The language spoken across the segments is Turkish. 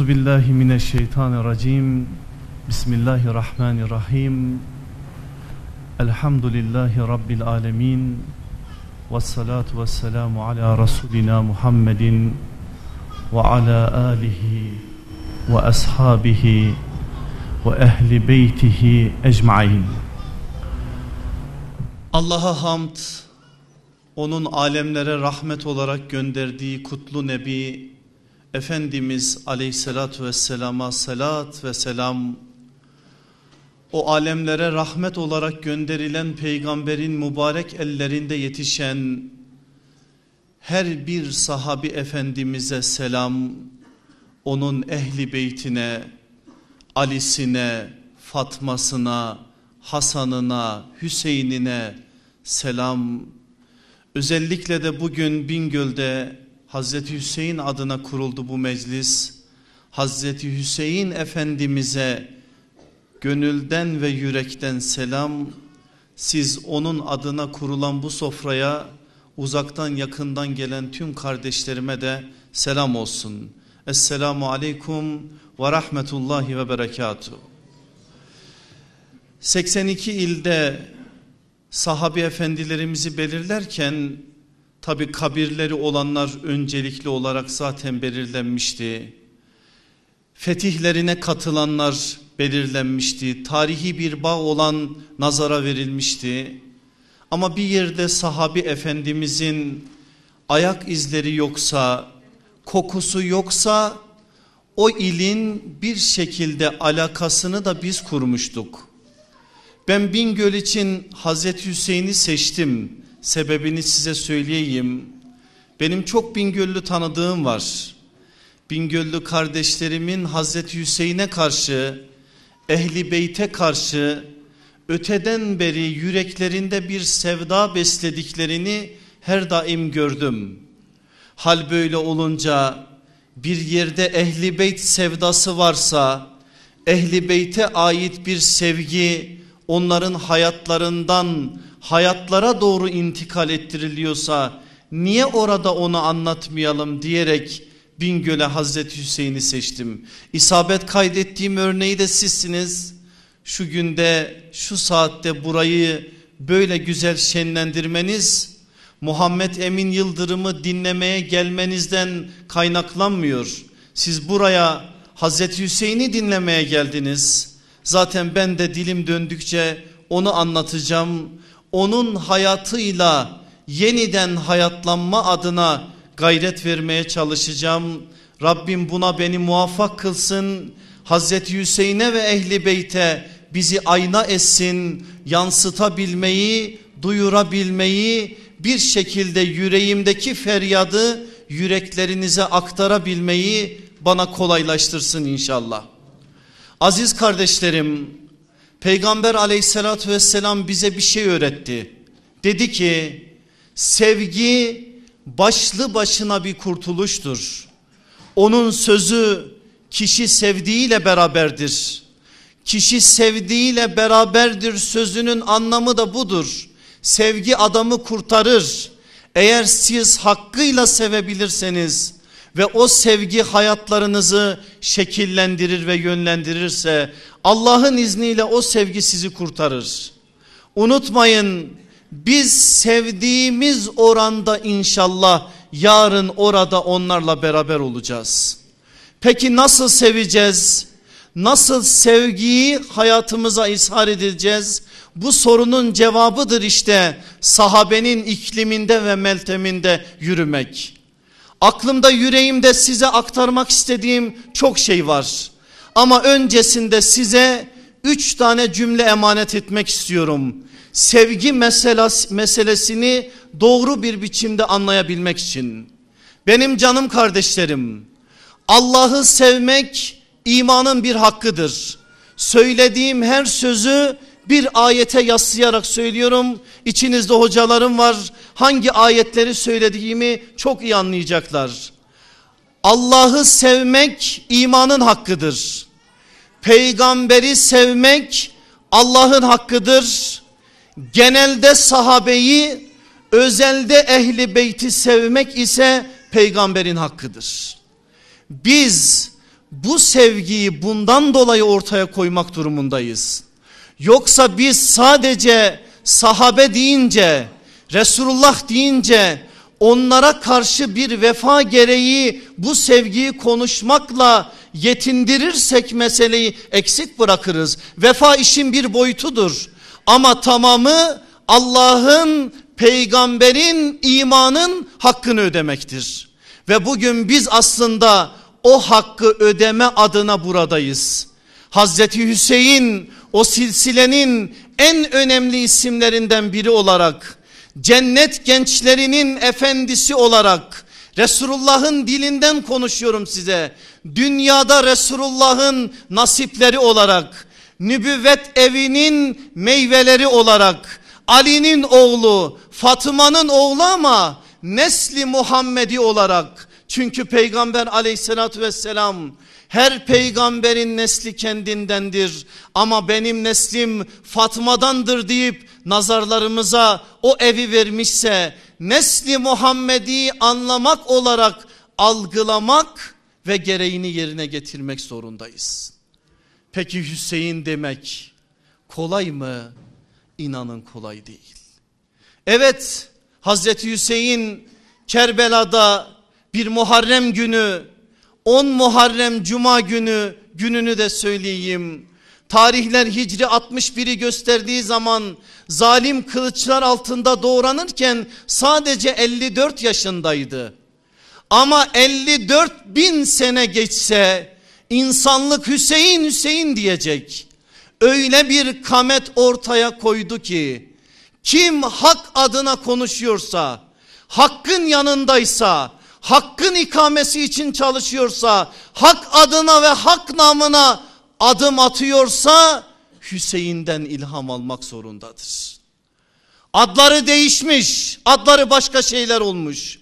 Euzu billahi mineşşeytanirracim. Bismillahirrahmanirrahim. Elhamdülillahi rabbil alamin. Ves salatu vesselamu ala rasulina Muhammedin ve ala alihi ve ashabihi ve ehli beytihi ecmaîn. Allah'a hamd, onun alemlere rahmet olarak gönderdiği kutlu nebi Efendimiz aleyhissalatü vesselama salat ve selam o alemlere rahmet olarak gönderilen peygamberin mübarek ellerinde yetişen her bir sahabi efendimize selam onun ehli beytine Ali'sine Fatma'sına Hasan'ına Hüseyin'ine selam. Özellikle de bugün Bingöl'de Hazreti Hüseyin adına kuruldu bu meclis. Hazreti Hüseyin Efendimiz'e gönülden ve yürekten selam. Siz onun adına kurulan bu sofraya uzaktan yakından gelen tüm kardeşlerime de selam olsun. Esselamu aleyküm ve rahmetullahi ve berekatuhu. 82 ilde sahabi efendilerimizi belirlerken Tabi kabirleri olanlar öncelikli olarak zaten belirlenmişti. Fetihlerine katılanlar belirlenmişti. Tarihi bir bağ olan nazara verilmişti. Ama bir yerde sahabi efendimizin ayak izleri yoksa, kokusu yoksa o ilin bir şekilde alakasını da biz kurmuştuk. Ben Bingöl için Hazreti Hüseyin'i seçtim. Sebebini size söyleyeyim. Benim çok Bingöllü tanıdığım var. Bingöllü kardeşlerimin Hazreti Hüseyin'e karşı, Ehli Beyt'e karşı öteden beri yüreklerinde bir sevda beslediklerini her daim gördüm. Hal böyle olunca bir yerde Ehli Beyt sevdası varsa, Ehli Beyt'e ait bir sevgi onların hayatlarından hayatlara doğru intikal ettiriliyorsa niye orada onu anlatmayalım diyerek Bingöl'e Hazreti Hüseyin'i seçtim. İsabet kaydettiğim örneği de sizsiniz. Şu günde şu saatte burayı böyle güzel şenlendirmeniz Muhammed Emin Yıldırım'ı dinlemeye gelmenizden kaynaklanmıyor. Siz buraya Hazreti Hüseyin'i dinlemeye geldiniz. Zaten ben de dilim döndükçe onu anlatacağım onun hayatıyla yeniden hayatlanma adına gayret vermeye çalışacağım. Rabbim buna beni muvaffak kılsın. Hazreti Hüseyin'e ve ehli beyte bizi ayna etsin, yansıtabilmeyi, duyurabilmeyi, bir şekilde yüreğimdeki feryadı yüreklerinize aktarabilmeyi bana kolaylaştırsın inşallah. Aziz kardeşlerim, Peygamber aleyhissalatü vesselam bize bir şey öğretti. Dedi ki sevgi başlı başına bir kurtuluştur. Onun sözü kişi sevdiğiyle beraberdir. Kişi sevdiğiyle beraberdir sözünün anlamı da budur. Sevgi adamı kurtarır. Eğer siz hakkıyla sevebilirseniz ve o sevgi hayatlarınızı şekillendirir ve yönlendirirse Allah'ın izniyle o sevgi sizi kurtarır. Unutmayın biz sevdiğimiz oranda inşallah yarın orada onlarla beraber olacağız. Peki nasıl seveceğiz? Nasıl sevgiyi hayatımıza ishar edeceğiz? Bu sorunun cevabıdır işte sahabenin ikliminde ve melteminde yürümek. Aklımda yüreğimde size aktarmak istediğim çok şey var. Ama öncesinde size üç tane cümle emanet etmek istiyorum. Sevgi meselesi, meselesini doğru bir biçimde anlayabilmek için. Benim canım kardeşlerim Allah'ı sevmek imanın bir hakkıdır. Söylediğim her sözü bir ayete yaslayarak söylüyorum. İçinizde hocalarım var. Hangi ayetleri söylediğimi çok iyi anlayacaklar. Allah'ı sevmek imanın hakkıdır. Peygamberi sevmek Allah'ın hakkıdır. Genelde sahabeyi, özelde ehli beyti sevmek ise peygamberin hakkıdır. Biz bu sevgiyi bundan dolayı ortaya koymak durumundayız. Yoksa biz sadece sahabe deyince, Resulullah deyince onlara karşı bir vefa gereği bu sevgiyi konuşmakla yetindirirsek meseleyi eksik bırakırız. Vefa işin bir boyutudur. Ama tamamı Allah'ın, peygamberin, imanın hakkını ödemektir. Ve bugün biz aslında o hakkı ödeme adına buradayız. Hazreti Hüseyin o silsilenin en önemli isimlerinden biri olarak cennet gençlerinin efendisi olarak Resulullah'ın dilinden konuşuyorum size. Dünyada Resulullah'ın nasipleri olarak nübüvvet evinin meyveleri olarak Ali'nin oğlu Fatıma'nın oğlu ama nesli Muhammedi olarak çünkü peygamber aleyhissalatü vesselam her peygamberin nesli kendindendir ama benim neslim Fatma'dandır deyip nazarlarımıza o evi vermişse nesli Muhammedi anlamak olarak algılamak ve gereğini yerine getirmek zorundayız. Peki Hüseyin demek kolay mı? İnanın kolay değil. Evet Hazreti Hüseyin Kerbela'da bir Muharrem günü 10 Muharrem Cuma günü gününü de söyleyeyim. Tarihler Hicri 61'i gösterdiği zaman zalim kılıçlar altında doğranırken sadece 54 yaşındaydı. Ama 54 bin sene geçse insanlık Hüseyin Hüseyin diyecek. Öyle bir kamet ortaya koydu ki kim hak adına konuşuyorsa, hakkın yanındaysa, hakkın ikamesi için çalışıyorsa, hak adına ve hak namına adım atıyorsa Hüseyin'den ilham almak zorundadır. Adları değişmiş, adları başka şeyler olmuş.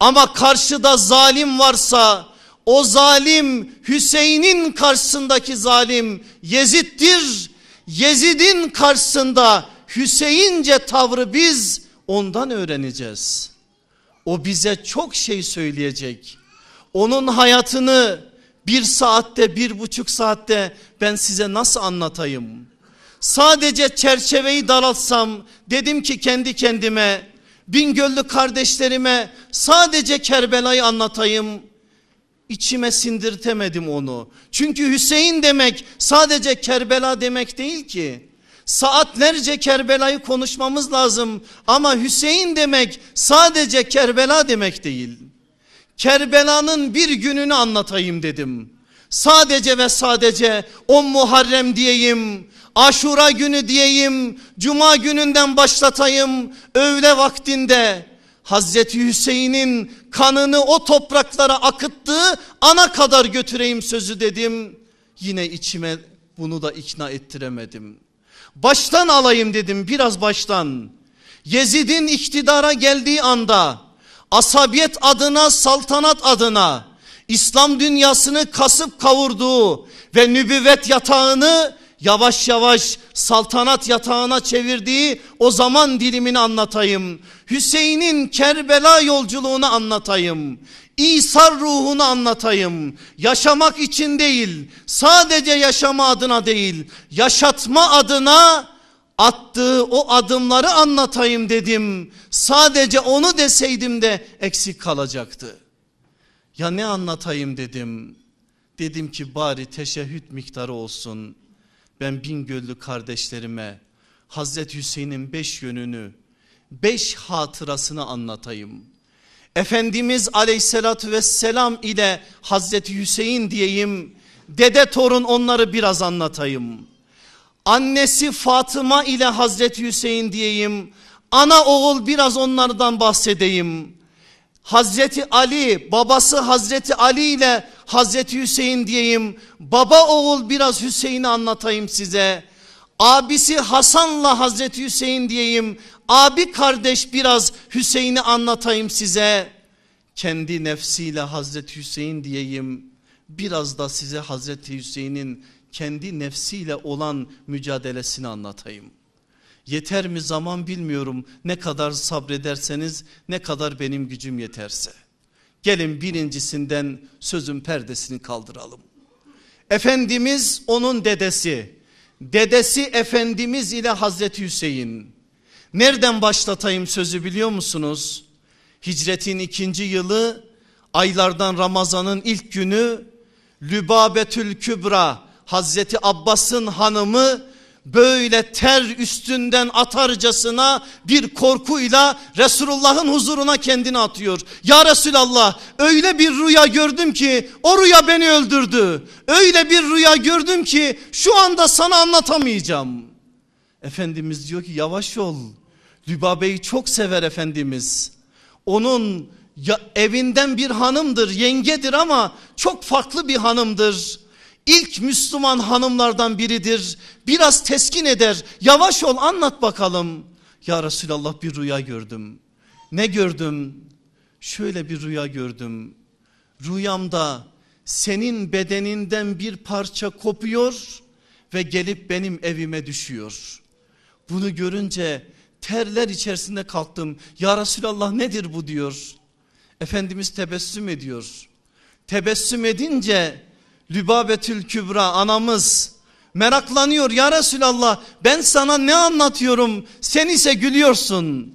Ama karşıda zalim varsa o zalim Hüseyin'in karşısındaki zalim Yezid'dir. Yezid'in karşısında Hüseyince tavrı biz ondan öğreneceğiz. O bize çok şey söyleyecek. Onun hayatını bir saatte bir buçuk saatte ben size nasıl anlatayım? Sadece çerçeveyi daraltsam dedim ki kendi kendime Bingöllü kardeşlerime sadece Kerbela'yı anlatayım. İçime sindirtemedim onu. Çünkü Hüseyin demek sadece Kerbela demek değil ki. Saatlerce Kerbela'yı konuşmamız lazım ama Hüseyin demek sadece Kerbela demek değil. Kerbela'nın bir gününü anlatayım dedim. Sadece ve sadece on Muharrem diyeyim, Aşura günü diyeyim, Cuma gününden başlatayım, öğle vaktinde Hazreti Hüseyin'in kanını o topraklara akıttığı ana kadar götüreyim sözü dedim. Yine içime bunu da ikna ettiremedim. Baştan alayım dedim biraz baştan. Yezid'in iktidara geldiği anda asabiyet adına saltanat adına İslam dünyasını kasıp kavurduğu ve nübüvvet yatağını yavaş yavaş saltanat yatağına çevirdiği o zaman dilimini anlatayım. Hüseyin'in Kerbela yolculuğunu anlatayım. İsa ruhunu anlatayım. Yaşamak için değil, sadece yaşama adına değil, yaşatma adına attığı o adımları anlatayım dedim. Sadece onu deseydim de eksik kalacaktı. Ya ne anlatayım dedim. Dedim ki bari teşehhüt miktarı olsun. Ben Bingöllü kardeşlerime Hazreti Hüseyin'in beş yönünü, beş hatırasını anlatayım. Efendimiz aleyhissalatü vesselam ile Hazreti Hüseyin diyeyim. Dede torun onları biraz anlatayım. Annesi Fatıma ile Hazreti Hüseyin diyeyim. Ana oğul biraz onlardan bahsedeyim. Hazreti Ali babası Hazreti Ali ile Hazreti Hüseyin diyeyim. Baba oğul biraz Hüseyin'i anlatayım size. Abisi Hasan'la Hazreti Hüseyin diyeyim. Abi kardeş biraz Hüseyin'i anlatayım size. Kendi nefsiyle Hazreti Hüseyin diyeyim. Biraz da size Hazreti Hüseyin'in kendi nefsiyle olan mücadelesini anlatayım. Yeter mi zaman bilmiyorum ne kadar sabrederseniz ne kadar benim gücüm yeterse. Gelin birincisinden sözün perdesini kaldıralım. Efendimiz onun dedesi. Dedesi Efendimiz ile Hazreti Hüseyin. Nereden başlatayım sözü biliyor musunuz? Hicretin ikinci yılı aylardan Ramazan'ın ilk günü Lübabetül Kübra Hazreti Abbas'ın hanımı böyle ter üstünden atarcasına bir korkuyla Resulullah'ın huzuruna kendini atıyor. Ya Resulallah öyle bir rüya gördüm ki o rüya beni öldürdü. Öyle bir rüya gördüm ki şu anda sana anlatamayacağım. Efendimiz diyor ki yavaş ol. Lübabe'yi çok sever Efendimiz. Onun ya, evinden bir hanımdır, yengedir ama çok farklı bir hanımdır. İlk Müslüman hanımlardan biridir. Biraz teskin eder. Yavaş ol anlat bakalım. Ya Resulallah bir rüya gördüm. Ne gördüm? Şöyle bir rüya gördüm. Rüyamda senin bedeninden bir parça kopuyor ve gelip benim evime düşüyor. Bunu görünce terler içerisinde kalktım. Ya Resulallah nedir bu diyor. Efendimiz tebessüm ediyor. Tebessüm edince Lübabetül Kübra anamız meraklanıyor ya Resulallah ben sana ne anlatıyorum sen ise gülüyorsun.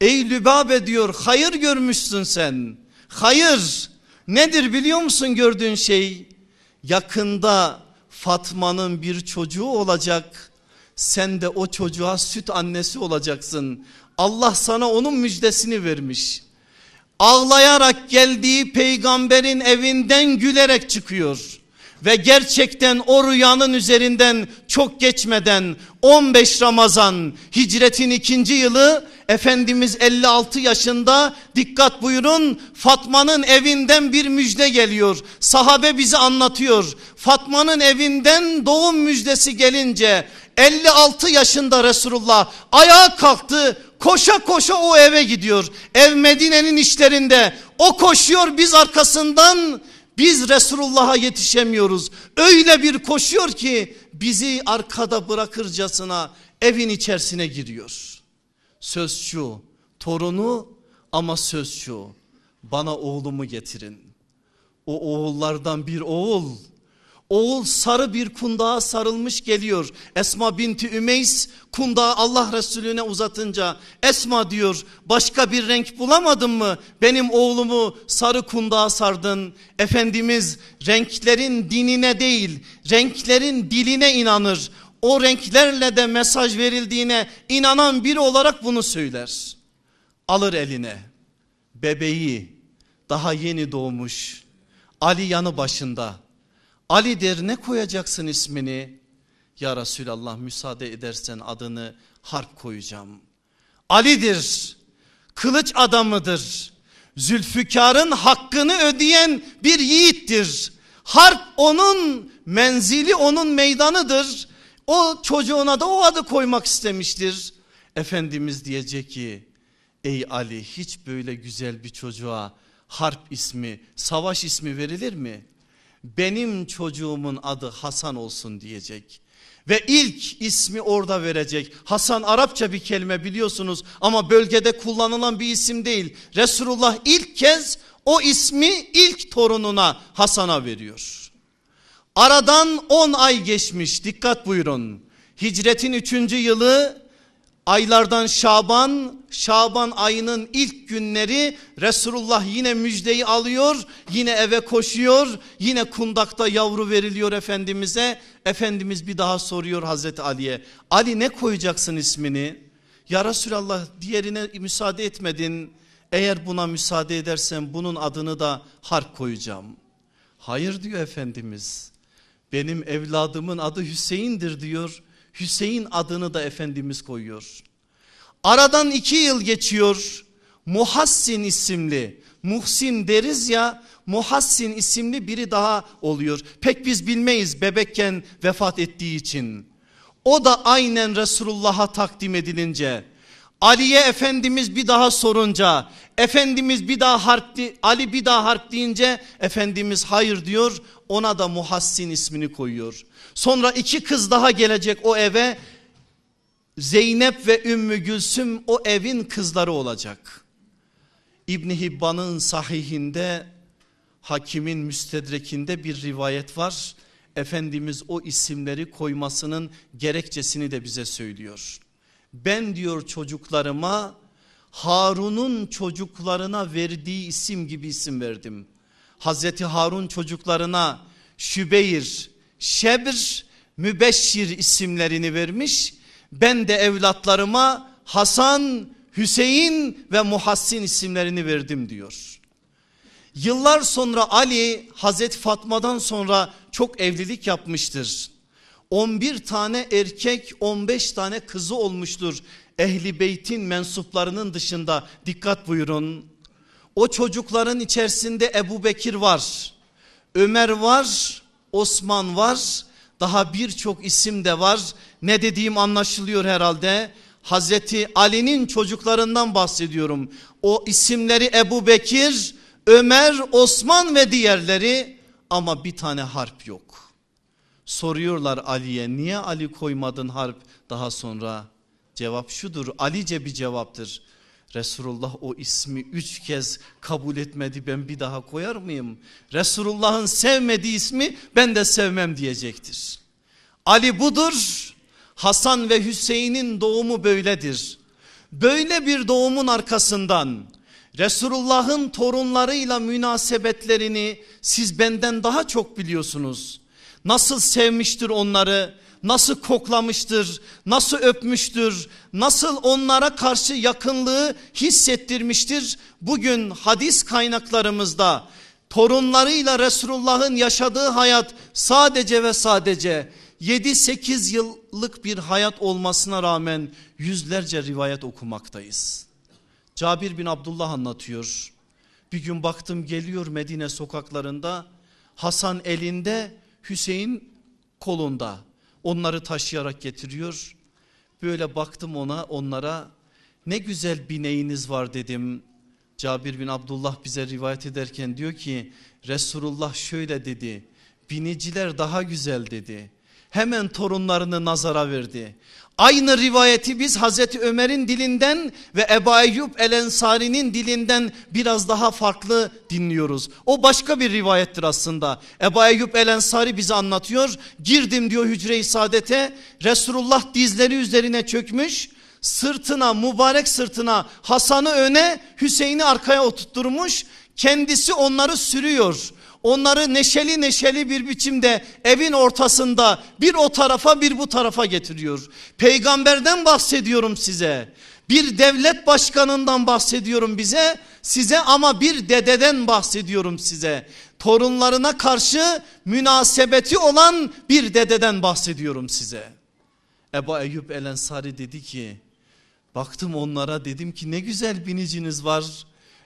Ey Lübabe diyor hayır görmüşsün sen. Hayır nedir biliyor musun gördüğün şey? Yakında Fatma'nın bir çocuğu olacak. Sen de o çocuğa süt annesi olacaksın. Allah sana onun müjdesini vermiş. Ağlayarak geldiği peygamberin evinden gülerek çıkıyor. Ve gerçekten o rüyanın üzerinden çok geçmeden 15 Ramazan hicretin ikinci yılı Efendimiz 56 yaşında dikkat buyurun Fatma'nın evinden bir müjde geliyor. Sahabe bize anlatıyor. Fatma'nın evinden doğum müjdesi gelince 56 yaşında Resulullah ayağa kalktı koşa koşa o eve gidiyor. Ev Medine'nin işlerinde o koşuyor biz arkasından biz Resulullah'a yetişemiyoruz. Öyle bir koşuyor ki bizi arkada bırakırcasına evin içerisine giriyor. Söz şu torunu ama söz şu bana oğlumu getirin. O oğullardan bir oğul Oğul sarı bir kundağa sarılmış geliyor. Esma binti Ümeys kundağı Allah Resulüne uzatınca Esma diyor başka bir renk bulamadın mı? Benim oğlumu sarı kundağa sardın. Efendimiz renklerin dinine değil renklerin diline inanır. O renklerle de mesaj verildiğine inanan biri olarak bunu söyler. Alır eline bebeği daha yeni doğmuş Ali yanı başında Ali der ne koyacaksın ismini? Ya Resulallah müsaade edersen adını harp koyacağım. Ali'dir, kılıç adamıdır. Zülfükar'ın hakkını ödeyen bir yiğittir. Harp onun menzili onun meydanıdır. O çocuğuna da o adı koymak istemiştir. Efendimiz diyecek ki ey Ali hiç böyle güzel bir çocuğa harp ismi savaş ismi verilir mi? Benim çocuğumun adı Hasan olsun diyecek. Ve ilk ismi orada verecek. Hasan Arapça bir kelime biliyorsunuz ama bölgede kullanılan bir isim değil. Resulullah ilk kez o ismi ilk torununa Hasan'a veriyor. Aradan 10 ay geçmiş dikkat buyurun. Hicretin 3. yılı Aylardan Şaban, Şaban ayının ilk günleri Resulullah yine müjdeyi alıyor, yine eve koşuyor, yine kundakta yavru veriliyor Efendimiz'e. Efendimiz bir daha soruyor Hazreti Ali'ye, Ali ne koyacaksın ismini? Ya Resulallah diğerine müsaade etmedin, eğer buna müsaade edersen bunun adını da harp koyacağım. Hayır diyor Efendimiz, benim evladımın adı Hüseyin'dir diyor. Hüseyin adını da Efendimiz koyuyor. Aradan iki yıl geçiyor. Muhassin isimli, Muhsin deriz ya Muhassin isimli biri daha oluyor. Pek biz bilmeyiz bebekken vefat ettiği için. O da aynen Resulullah'a takdim edilince Ali'ye Efendimiz bir daha sorunca Efendimiz bir daha harp Ali bir daha harp deyince Efendimiz hayır diyor ona da Muhassin ismini koyuyor. Sonra iki kız daha gelecek o eve. Zeynep ve Ümmü Gülsüm o evin kızları olacak. İbni Hibban'ın sahihinde hakimin müstedrekinde bir rivayet var. Efendimiz o isimleri koymasının gerekçesini de bize söylüyor. Ben diyor çocuklarıma Harun'un çocuklarına verdiği isim gibi isim verdim. Hazreti Harun çocuklarına Şübeyr, Şebr, Mübeşşir isimlerini vermiş. Ben de evlatlarıma Hasan, Hüseyin ve Muhassin isimlerini verdim diyor. Yıllar sonra Ali Hazreti Fatma'dan sonra çok evlilik yapmıştır. 11 tane erkek 15 tane kızı olmuştur. Ehli beytin mensuplarının dışında dikkat buyurun. O çocukların içerisinde Ebu Bekir var. Ömer var, Osman var. Daha birçok isim de var. Ne dediğim anlaşılıyor herhalde. Hazreti Ali'nin çocuklarından bahsediyorum. O isimleri Ebu Bekir, Ömer, Osman ve diğerleri ama bir tane harp yok. Soruyorlar Ali'ye niye Ali koymadın harp daha sonra? Cevap şudur Alice bir cevaptır. Resulullah o ismi üç kez kabul etmedi ben bir daha koyar mıyım? Resulullah'ın sevmediği ismi ben de sevmem diyecektir. Ali budur Hasan ve Hüseyin'in doğumu böyledir. Böyle bir doğumun arkasından Resulullah'ın torunlarıyla münasebetlerini siz benden daha çok biliyorsunuz. Nasıl sevmiştir onları, nasıl koklamıştır, nasıl öpmüştür, nasıl onlara karşı yakınlığı hissettirmiştir. Bugün hadis kaynaklarımızda torunlarıyla Resulullah'ın yaşadığı hayat sadece ve sadece 7-8 yıllık bir hayat olmasına rağmen yüzlerce rivayet okumaktayız. Cabir bin Abdullah anlatıyor. Bir gün baktım geliyor Medine sokaklarında Hasan elinde Hüseyin kolunda onları taşıyarak getiriyor. Böyle baktım ona onlara ne güzel bineğiniz var dedim. Cabir bin Abdullah bize rivayet ederken diyor ki Resulullah şöyle dedi biniciler daha güzel dedi hemen torunlarını nazara verdi. Aynı rivayeti biz Hazreti Ömer'in dilinden ve Ebu Eyyub El Ensari'nin dilinden biraz daha farklı dinliyoruz. O başka bir rivayettir aslında. Ebu Eyyub El Ensari bize anlatıyor. Girdim diyor hücre-i saadete Resulullah dizleri üzerine çökmüş sırtına mübarek sırtına Hasan'ı öne Hüseyin'i arkaya oturtturmuş kendisi onları sürüyor onları neşeli neşeli bir biçimde evin ortasında bir o tarafa bir bu tarafa getiriyor. Peygamberden bahsediyorum size. Bir devlet başkanından bahsediyorum bize size ama bir dededen bahsediyorum size. Torunlarına karşı münasebeti olan bir dededen bahsediyorum size. Ebu Eyyub El Ensari dedi ki baktım onlara dedim ki ne güzel biniciniz var.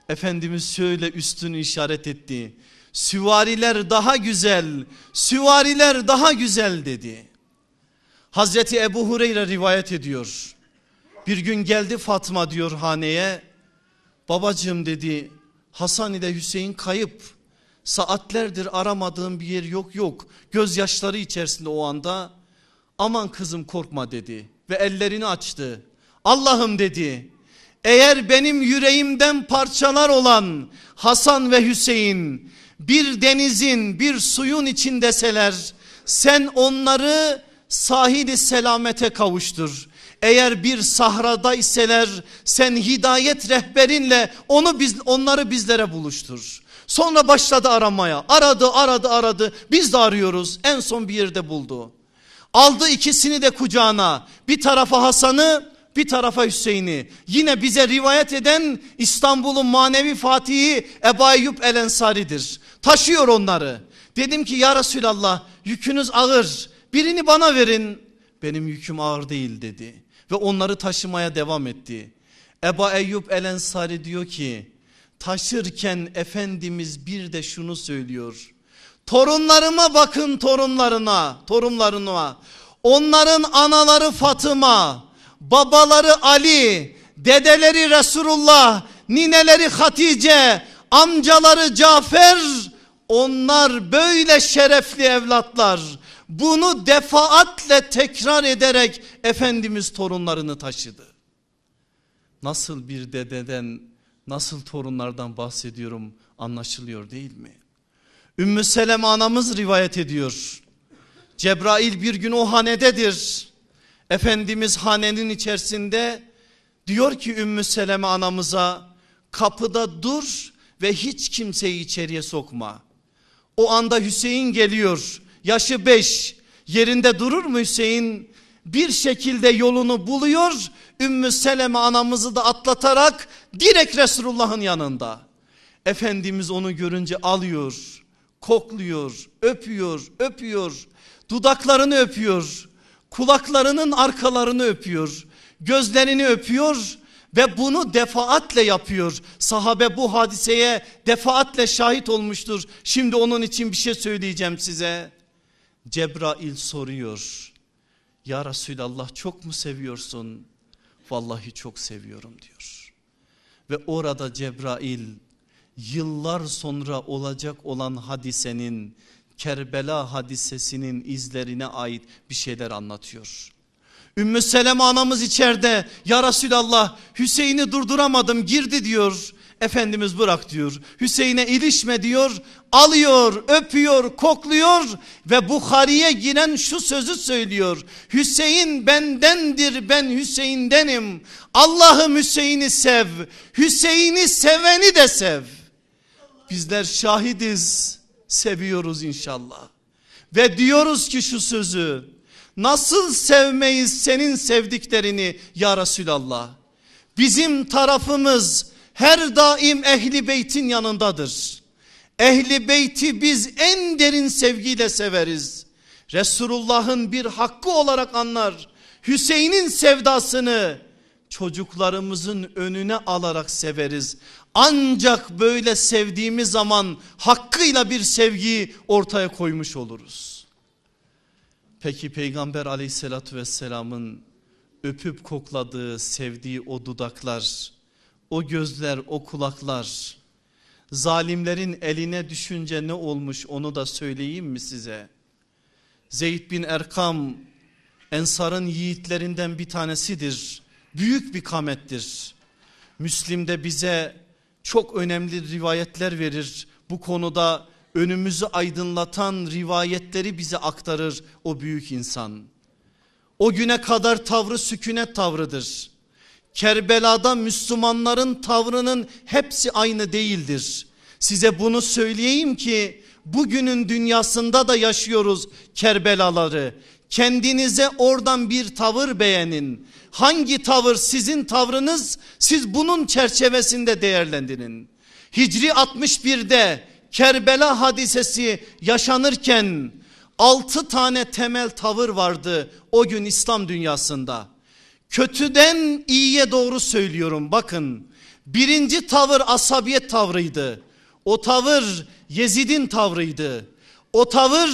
Efendimiz şöyle üstünü işaret etti. Süvariler daha güzel, süvariler daha güzel dedi. Hazreti Ebu Hureyre rivayet ediyor. Bir gün geldi Fatma diyor haneye. Babacığım dedi Hasan ile Hüseyin kayıp. Saatlerdir aramadığım bir yer yok yok. Gözyaşları içerisinde o anda. Aman kızım korkma dedi ve ellerini açtı. Allah'ım dedi eğer benim yüreğimden parçalar olan Hasan ve Hüseyin bir denizin bir suyun içindeseler sen onları sahili selamete kavuştur. Eğer bir sahrada iseler sen hidayet rehberinle onu biz, onları bizlere buluştur. Sonra başladı aramaya aradı aradı aradı biz de arıyoruz en son bir yerde buldu. Aldı ikisini de kucağına bir tarafa Hasan'ı bir tarafa Hüseyin'i yine bize rivayet eden İstanbul'un manevi fatihi Ebu Eyyub El Ensari'dir. Taşıyor onları. Dedim ki ya Resulallah yükünüz ağır birini bana verin. Benim yüküm ağır değil dedi ve onları taşımaya devam etti. Ebu Eyyub El Ensari diyor ki taşırken Efendimiz bir de şunu söylüyor. Torunlarıma bakın torunlarına, torunlarına. Onların anaları Fatıma, babaları Ali, dedeleri Resulullah, nineleri Hatice, amcaları Cafer onlar böyle şerefli evlatlar. Bunu defaatle tekrar ederek Efendimiz torunlarını taşıdı. Nasıl bir dededen nasıl torunlardan bahsediyorum anlaşılıyor değil mi? Ümmü Seleme anamız rivayet ediyor. Cebrail bir gün o hanededir. Efendimiz hanenin içerisinde diyor ki Ümmü Seleme anamıza kapıda dur ve hiç kimseyi içeriye sokma. O anda Hüseyin geliyor. Yaşı beş. Yerinde durur mu Hüseyin? Bir şekilde yolunu buluyor. Ümmü Seleme anamızı da atlatarak direkt Resulullah'ın yanında. Efendimiz onu görünce alıyor, kokluyor, öpüyor, öpüyor, dudaklarını öpüyor, kulaklarının arkalarını öpüyor, gözlerini öpüyor ve bunu defaatle yapıyor. Sahabe bu hadiseye defaatle şahit olmuştur. Şimdi onun için bir şey söyleyeceğim size. Cebrail soruyor. Ya Resulallah çok mu seviyorsun? Vallahi çok seviyorum diyor. Ve orada Cebrail yıllar sonra olacak olan hadisenin Kerbela hadisesinin izlerine ait bir şeyler anlatıyor. Ümmü Seleme anamız içeride ya Resulallah Hüseyin'i durduramadım girdi diyor. Efendimiz bırak diyor. Hüseyin'e ilişme diyor. Alıyor, öpüyor, kokluyor ve Bukhari'ye giren şu sözü söylüyor. Hüseyin bendendir ben Hüseyin'denim. Allah'ım Hüseyin'i sev. Hüseyin'i seveni de sev. Bizler şahidiz. Seviyoruz inşallah. Ve diyoruz ki şu sözü. Nasıl sevmeyiz senin sevdiklerini ya Resulallah. Bizim tarafımız her daim ehli beytin yanındadır. Ehli beyti biz en derin sevgiyle severiz. Resulullah'ın bir hakkı olarak anlar. Hüseyin'in sevdasını çocuklarımızın önüne alarak severiz. Ancak böyle sevdiğimiz zaman hakkıyla bir sevgiyi ortaya koymuş oluruz. Peki Peygamber aleyhissalatü vesselamın öpüp kokladığı, sevdiği o dudaklar, o gözler, o kulaklar zalimlerin eline düşünce ne olmuş onu da söyleyeyim mi size? Zeyd bin Erkam Ensar'ın yiğitlerinden bir tanesidir. Büyük bir kamettir. Müslim'de bize çok önemli rivayetler verir. Bu konuda önümüzü aydınlatan rivayetleri bize aktarır o büyük insan. O güne kadar tavrı sükunet tavrıdır. Kerbela'da Müslümanların tavrının hepsi aynı değildir. Size bunu söyleyeyim ki bugünün dünyasında da yaşıyoruz Kerbelaları. Kendinize oradan bir tavır beğenin. Hangi tavır sizin tavrınız siz bunun çerçevesinde değerlendirin. Hicri 61'de Kerbela hadisesi yaşanırken 6 tane temel tavır vardı o gün İslam dünyasında. Kötüden iyiye doğru söylüyorum bakın. Birinci tavır asabiyet tavrıydı. O tavır Yezid'in tavrıydı. O tavır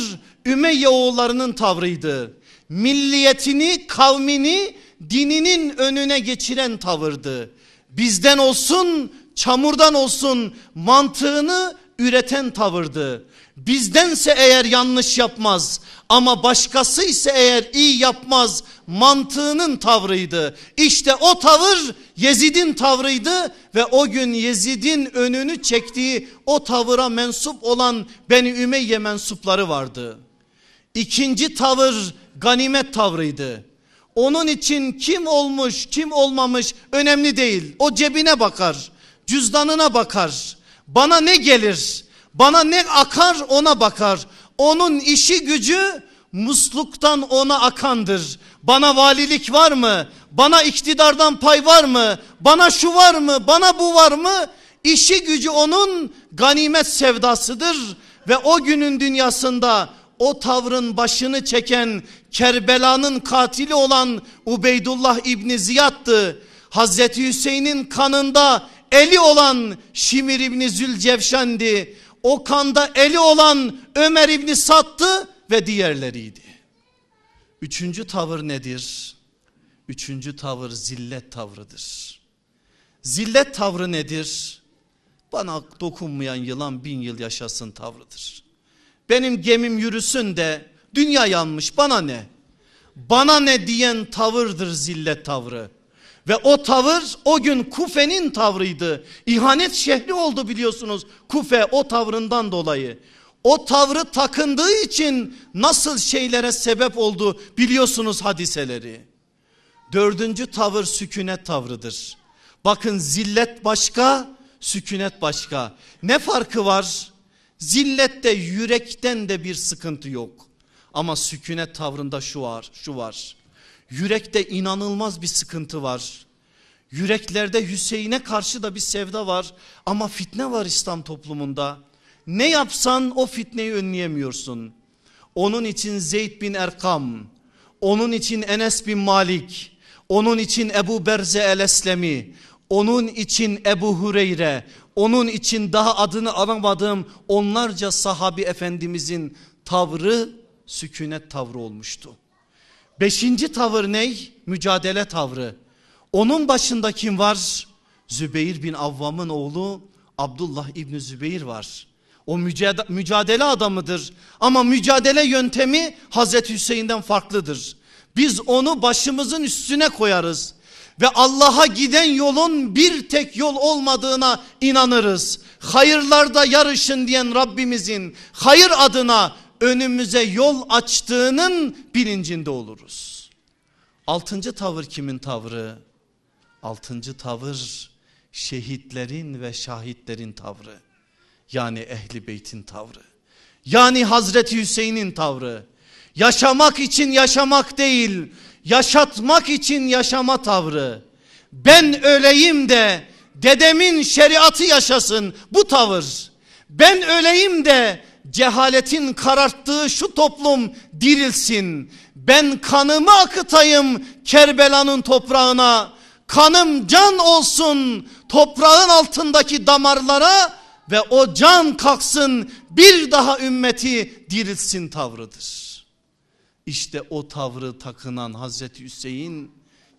Ümeyye oğullarının tavrıydı. Milliyetini, kavmini, dininin önüne geçiren tavırdı. Bizden olsun, çamurdan olsun mantığını üreten tavırdı. Bizdense eğer yanlış yapmaz ama başkası ise eğer iyi yapmaz mantığının tavrıydı. İşte o tavır Yezid'in tavrıydı ve o gün Yezid'in önünü çektiği o tavıra mensup olan Beni Ümeyye mensupları vardı. İkinci tavır ganimet tavrıydı. Onun için kim olmuş kim olmamış önemli değil. O cebine bakar cüzdanına bakar bana ne gelir bana ne akar ona bakar. Onun işi gücü musluktan ona akandır. Bana valilik var mı? Bana iktidardan pay var mı? Bana şu var mı? Bana bu var mı? İşi gücü onun ganimet sevdasıdır ve o günün dünyasında o tavrın başını çeken Kerbela'nın katili olan Ubeydullah İbni Ziyad'tı. Hazreti Hüseyin'in kanında eli olan Şimir İbni Zülcevşen'di. O kanda eli olan Ömer İbni Sattı ve diğerleriydi. Üçüncü tavır nedir? Üçüncü tavır zillet tavrıdır. Zillet tavrı nedir? Bana dokunmayan yılan bin yıl yaşasın tavrıdır. Benim gemim yürüsün de dünya yanmış bana ne? Bana ne diyen tavırdır zillet tavrı. Ve o tavır o gün Kufe'nin tavrıydı. İhanet şehri oldu biliyorsunuz Kufe o tavrından dolayı. o tavrı takındığı için nasıl şeylere sebep oldu biliyorsunuz hadiseleri. Dördüncü tavır sükunet tavrıdır. Bakın zillet başka, sükunet başka. Ne farkı var? Zillette yürekten de bir sıkıntı yok. Ama sükunet tavrında şu var, şu var. Yürekte inanılmaz bir sıkıntı var. Yüreklerde Hüseyin'e karşı da bir sevda var ama fitne var İslam toplumunda. Ne yapsan o fitneyi önleyemiyorsun. Onun için Zeyd bin Erkam, onun için Enes bin Malik, onun için Ebu Berze el-Eslemi, onun için Ebu Hureyre, onun için daha adını alamadığım onlarca sahabi efendimizin tavrı sükunet tavrı olmuştu. Beşinci tavır ne? Mücadele tavrı. Onun başında kim var? Zübeyir bin Avvam'ın oğlu Abdullah İbni Zübeyir var. O mücadele adamıdır ama mücadele yöntemi Hazreti Hüseyin'den farklıdır. Biz onu başımızın üstüne koyarız ve Allah'a giden yolun bir tek yol olmadığına inanırız. Hayırlarda yarışın diyen Rabbimizin hayır adına önümüze yol açtığının bilincinde oluruz. Altıncı tavır kimin tavrı? Altıncı tavır şehitlerin ve şahitlerin tavrı. Yani ehli beytin tavrı. Yani Hazreti Hüseyin'in tavrı. Yaşamak için yaşamak değil, yaşatmak için yaşama tavrı. Ben öleyim de dedemin şeriatı yaşasın bu tavır. Ben öleyim de cehaletin kararttığı şu toplum dirilsin. Ben kanımı akıtayım Kerbela'nın toprağına. Kanım can olsun toprağın altındaki damarlara ve o can kalksın bir daha ümmeti dirilsin tavrıdır. İşte o tavrı takınan Hazreti Hüseyin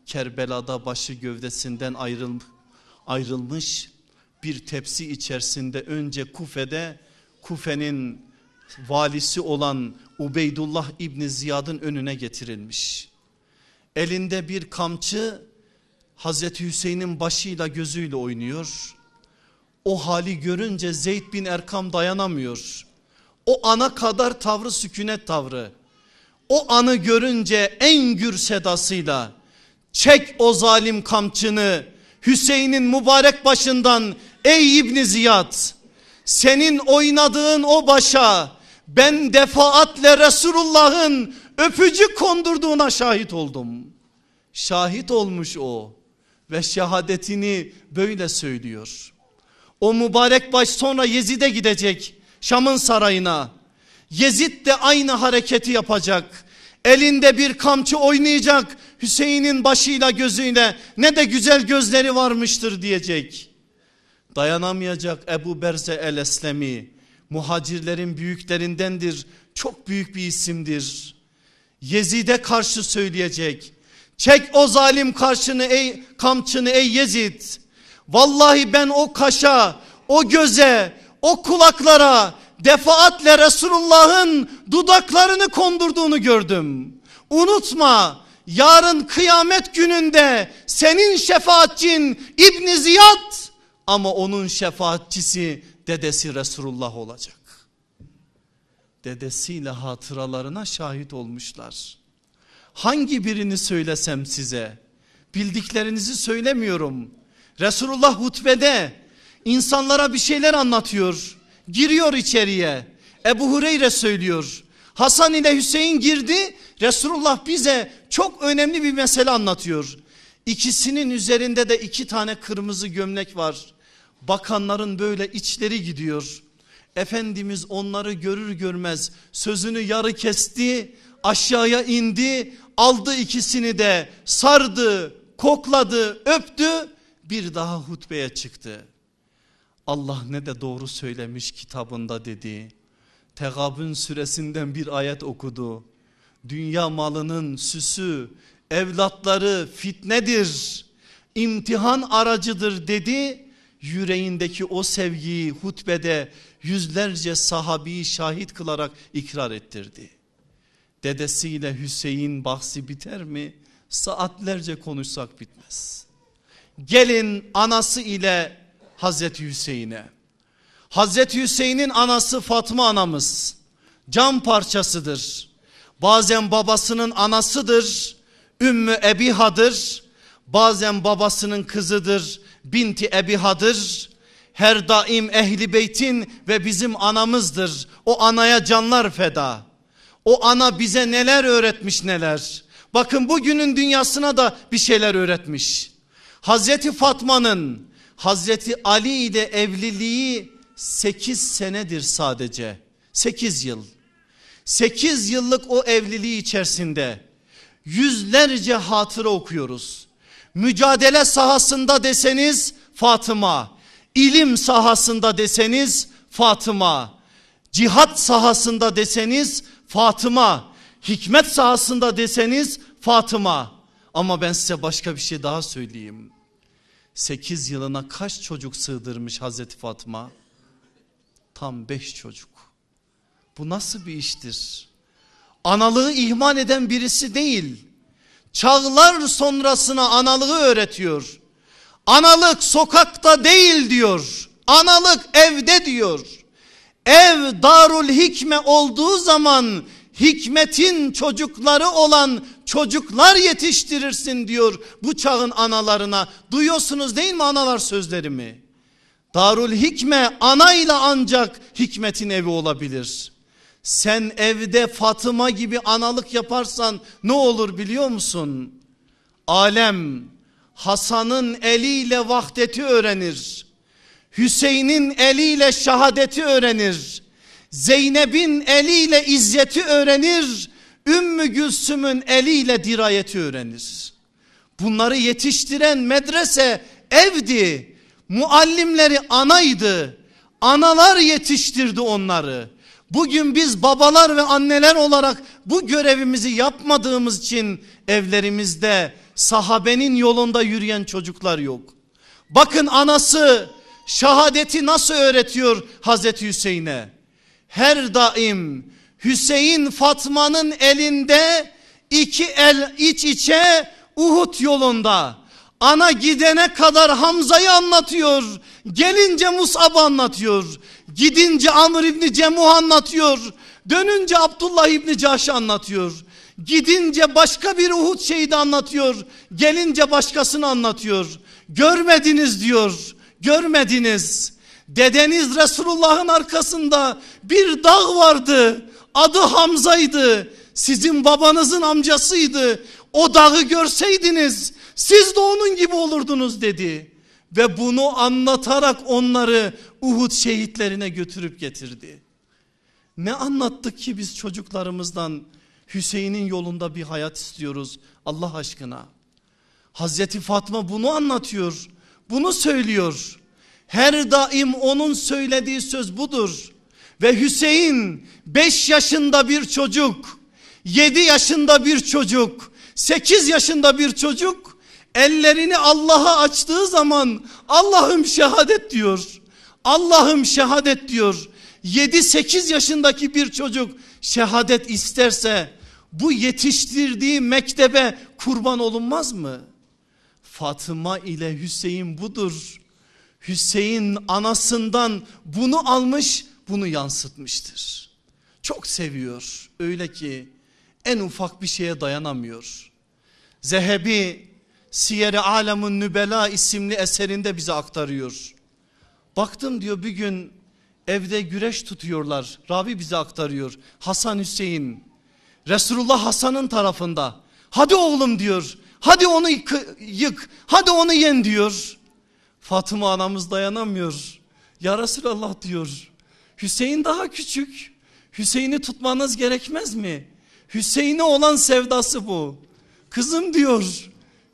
Kerbela'da başı gövdesinden ayrılmış bir tepsi içerisinde önce Kufe'de Kufe'nin valisi olan Ubeydullah İbni Ziyad'ın önüne getirilmiş. Elinde bir kamçı Hazreti Hüseyin'in başıyla gözüyle oynuyor. O hali görünce Zeyd bin Erkam dayanamıyor. O ana kadar tavrı sükunet tavrı. O anı görünce en gür sedasıyla çek o zalim kamçını Hüseyin'in mübarek başından ey İbni Ziyad senin oynadığın o başa ben defaatle Resulullah'ın öpücük kondurduğuna şahit oldum. Şahit olmuş o ve şehadetini böyle söylüyor. O mübarek baş sonra Yezid'e gidecek Şam'ın sarayına. Yezid de aynı hareketi yapacak. Elinde bir kamçı oynayacak. Hüseyin'in başıyla gözüyle ne de güzel gözleri varmıştır diyecek. Dayanamayacak Ebu Berze el-Eslemi muhacirlerin büyüklerindendir. Çok büyük bir isimdir. Yezid'e karşı söyleyecek. Çek o zalim karşını ey kamçını ey Yezid. Vallahi ben o kaşa, o göze, o kulaklara defaatle Resulullah'ın dudaklarını kondurduğunu gördüm. Unutma yarın kıyamet gününde senin şefaatçin İbn Ziyad ama onun şefaatçisi dedesi Resulullah olacak. Dedesiyle hatıralarına şahit olmuşlar. Hangi birini söylesem size? Bildiklerinizi söylemiyorum. Resulullah hutbede insanlara bir şeyler anlatıyor. Giriyor içeriye. Ebu Hureyre söylüyor. Hasan ile Hüseyin girdi. Resulullah bize çok önemli bir mesele anlatıyor. İkisinin üzerinde de iki tane kırmızı gömlek var. Bakanların böyle içleri gidiyor. Efendimiz onları görür görmez sözünü yarı kesti, aşağıya indi, aldı ikisini de sardı, kokladı, öptü, bir daha hutbeye çıktı. Allah ne de doğru söylemiş kitabında dedi. Tegabün suresinden bir ayet okudu. Dünya malının süsü, evlatları fitnedir, imtihan aracıdır dedi. Yüreğindeki o sevgiyi hutbede yüzlerce sahabiyi şahit kılarak ikrar ettirdi. Dedesiyle Hüseyin bahsi biter mi? Saatlerce konuşsak bitmez. Gelin anası ile Hazreti Hüseyin'e. Hazreti Hüseyin'in anası Fatma anamız can parçasıdır. Bazen babasının anasıdır, Ümmü Ebiha'dır. Bazen babasının kızıdır, Binti Ebiha'dır. Her daim ehli beytin ve bizim anamızdır. O anaya canlar feda. O ana bize neler öğretmiş neler. Bakın bugünün dünyasına da bir şeyler öğretmiş. Hazreti Fatma'nın Hazreti Ali ile evliliği 8 senedir sadece. 8 yıl. 8 yıllık o evliliği içerisinde yüzlerce hatıra okuyoruz. Mücadele sahasında deseniz Fatıma, ilim sahasında deseniz Fatıma, cihat sahasında deseniz Fatıma, hikmet sahasında deseniz Fatıma. Ama ben size başka bir şey daha söyleyeyim. 8 yılına kaç çocuk sığdırmış Hazreti Fatma? Tam 5 çocuk. Bu nasıl bir iştir? Analığı ihmal eden birisi değil. Çağlar sonrasına analığı öğretiyor. Analık sokakta değil diyor. Analık evde diyor. Ev darul hikme olduğu zaman hikmetin çocukları olan çocuklar yetiştirirsin diyor bu çağın analarına. Duyuyorsunuz değil mi analar sözlerimi? Darul hikme anayla ancak hikmetin evi olabilir. Sen evde Fatıma gibi analık yaparsan ne olur biliyor musun? Alem Hasan'ın eliyle vahdeti öğrenir. Hüseyin'in eliyle şahadeti öğrenir. Zeynep'in eliyle izzeti öğrenir. Ümmü Gülsüm'ün eliyle dirayeti öğrenir. Bunları yetiştiren medrese evdi. Muallimleri anaydı. Analar yetiştirdi onları. Bugün biz babalar ve anneler olarak bu görevimizi yapmadığımız için evlerimizde sahabenin yolunda yürüyen çocuklar yok. Bakın anası şahadeti nasıl öğretiyor Hazreti Hüseyin'e? Her daim Hüseyin Fatma'nın elinde iki el iç içe Uhud yolunda. Ana gidene kadar Hamza'yı anlatıyor. Gelince Musab'ı anlatıyor. Gidince Amr İbni Cemuh anlatıyor. Dönünce Abdullah İbni Caş'ı anlatıyor. Gidince başka bir Uhud şehidi anlatıyor. Gelince başkasını anlatıyor. Görmediniz diyor. Görmediniz. Dedeniz Resulullah'ın arkasında bir dağ vardı. Adı Hamza'ydı. Sizin babanızın amcasıydı. O dağı görseydiniz siz de onun gibi olurdunuz dedi. Ve bunu anlatarak onları Uhud şehitlerine götürüp getirdi. Ne anlattık ki biz çocuklarımızdan Hüseyin'in yolunda bir hayat istiyoruz Allah aşkına. Hazreti Fatma bunu anlatıyor. Bunu söylüyor. Her daim onun söylediği söz budur. Ve Hüseyin 5 yaşında bir çocuk, 7 yaşında bir çocuk, 8 yaşında bir çocuk ellerini Allah'a açtığı zaman Allah'ım şehadet diyor. Allah'ım şehadet diyor. 7-8 yaşındaki bir çocuk şehadet isterse bu yetiştirdiği mektebe kurban olunmaz mı? Fatıma ile Hüseyin budur. Hüseyin anasından bunu almış bunu yansıtmıştır. Çok seviyor öyle ki en ufak bir şeye dayanamıyor. Zehebi Siyer-i Nübela isimli eserinde bize aktarıyor. Baktım diyor bir gün evde güreş tutuyorlar. Rabi bize aktarıyor. Hasan Hüseyin. Resulullah Hasan'ın tarafında. Hadi oğlum diyor. Hadi onu yık. Hadi onu yen diyor. Fatıma anamız dayanamıyor. Ya Resulallah diyor. Hüseyin daha küçük. Hüseyin'i tutmanız gerekmez mi? Hüseyin'e olan sevdası bu. Kızım diyor.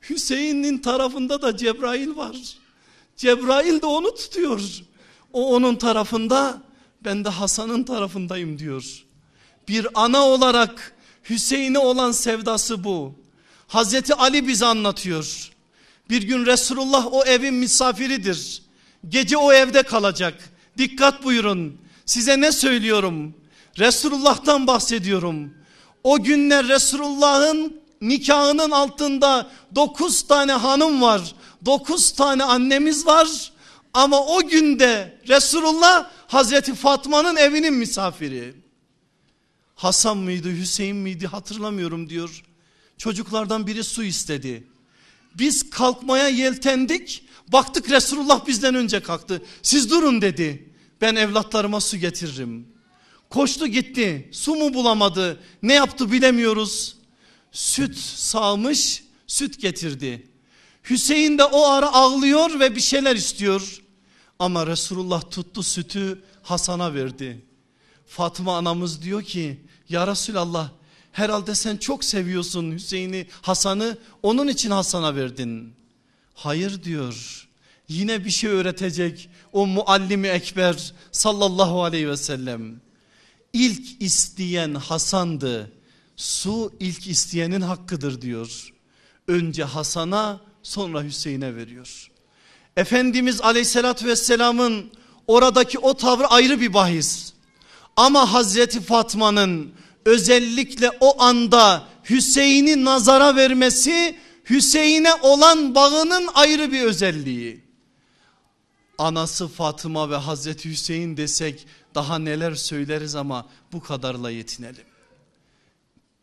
Hüseyin'in tarafında da Cebrail var. Cebrail de onu tutuyor. O onun tarafında ben de Hasan'ın tarafındayım diyor. Bir ana olarak Hüseyin'e olan sevdası bu. Hazreti Ali bize anlatıyor. Bir gün Resulullah o evin misafiridir. Gece o evde kalacak. Dikkat buyurun. Size ne söylüyorum? Resulullah'tan bahsediyorum. O günler Resulullah'ın nikahının altında dokuz tane hanım var. Dokuz tane annemiz var. Ama o günde Resulullah Hazreti Fatma'nın evinin misafiri. Hasan mıydı Hüseyin miydi hatırlamıyorum diyor. Çocuklardan biri su istedi. Biz kalkmaya yeltendik baktık Resulullah bizden önce kalktı. Siz durun dedi ben evlatlarıma su getiririm. Koştu gitti su mu bulamadı ne yaptı bilemiyoruz. Süt sağmış süt getirdi. Hüseyin de o ara ağlıyor ve bir şeyler istiyor. Ama Resulullah tuttu sütü Hasan'a verdi. Fatma anamız diyor ki ya Resulallah herhalde sen çok seviyorsun Hüseyin'i Hasan'ı onun için Hasan'a verdin. Hayır diyor yine bir şey öğretecek o muallimi ekber sallallahu aleyhi ve sellem. İlk isteyen Hasan'dı su ilk isteyenin hakkıdır diyor. Önce Hasan'a sonra Hüseyin'e veriyor. Efendimiz aleyhissalatü vesselamın oradaki o tavrı ayrı bir bahis. Ama Hazreti Fatma'nın özellikle o anda Hüseyin'i nazara vermesi Hüseyin'e olan bağının ayrı bir özelliği. Anası Fatıma ve Hazreti Hüseyin desek daha neler söyleriz ama bu kadarla yetinelim.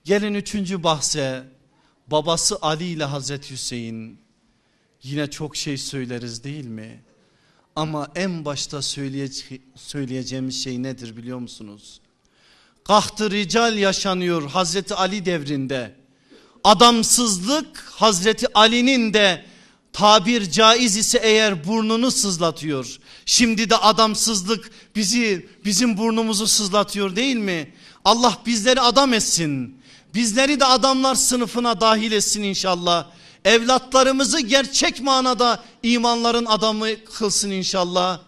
Gelin üçüncü bahse babası Ali ile Hazreti Hüseyin yine çok şey söyleriz değil mi? Ama en başta söyleyece söyleyeceğimiz şey nedir biliyor musunuz? Kahtı rical yaşanıyor Hazreti Ali devrinde. Adamsızlık Hazreti Ali'nin de tabir caiz ise eğer burnunu sızlatıyor. Şimdi de adamsızlık bizi bizim burnumuzu sızlatıyor değil mi? Allah bizleri adam etsin. Bizleri de adamlar sınıfına dahil etsin inşallah. Evlatlarımızı gerçek manada imanların adamı kılsın inşallah.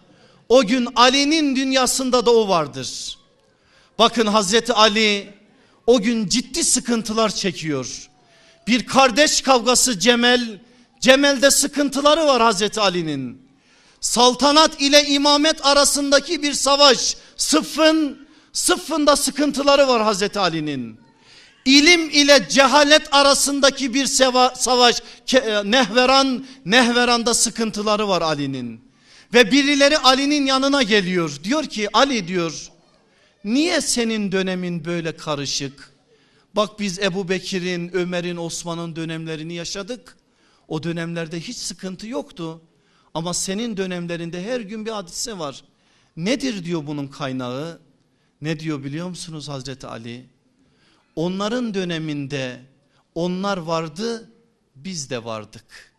O gün Ali'nin dünyasında da o vardır. Bakın Hazreti Ali o gün ciddi sıkıntılar çekiyor. Bir kardeş kavgası Cemel, Cemel'de sıkıntıları var Hazreti Ali'nin. Saltanat ile imamet arasındaki bir savaş, sıffın, sıffında sıkıntıları var Hazreti Ali'nin. İlim ile cehalet arasındaki bir savaş e, Nehveran Nehveran'da sıkıntıları var Ali'nin. Ve birileri Ali'nin yanına geliyor. Diyor ki Ali diyor niye senin dönemin böyle karışık? Bak biz Ebu Bekir'in, Ömer'in, Osman'ın dönemlerini yaşadık. O dönemlerde hiç sıkıntı yoktu. Ama senin dönemlerinde her gün bir hadise var. Nedir diyor bunun kaynağı? Ne diyor biliyor musunuz Hazreti Ali? Onların döneminde onlar vardı biz de vardık.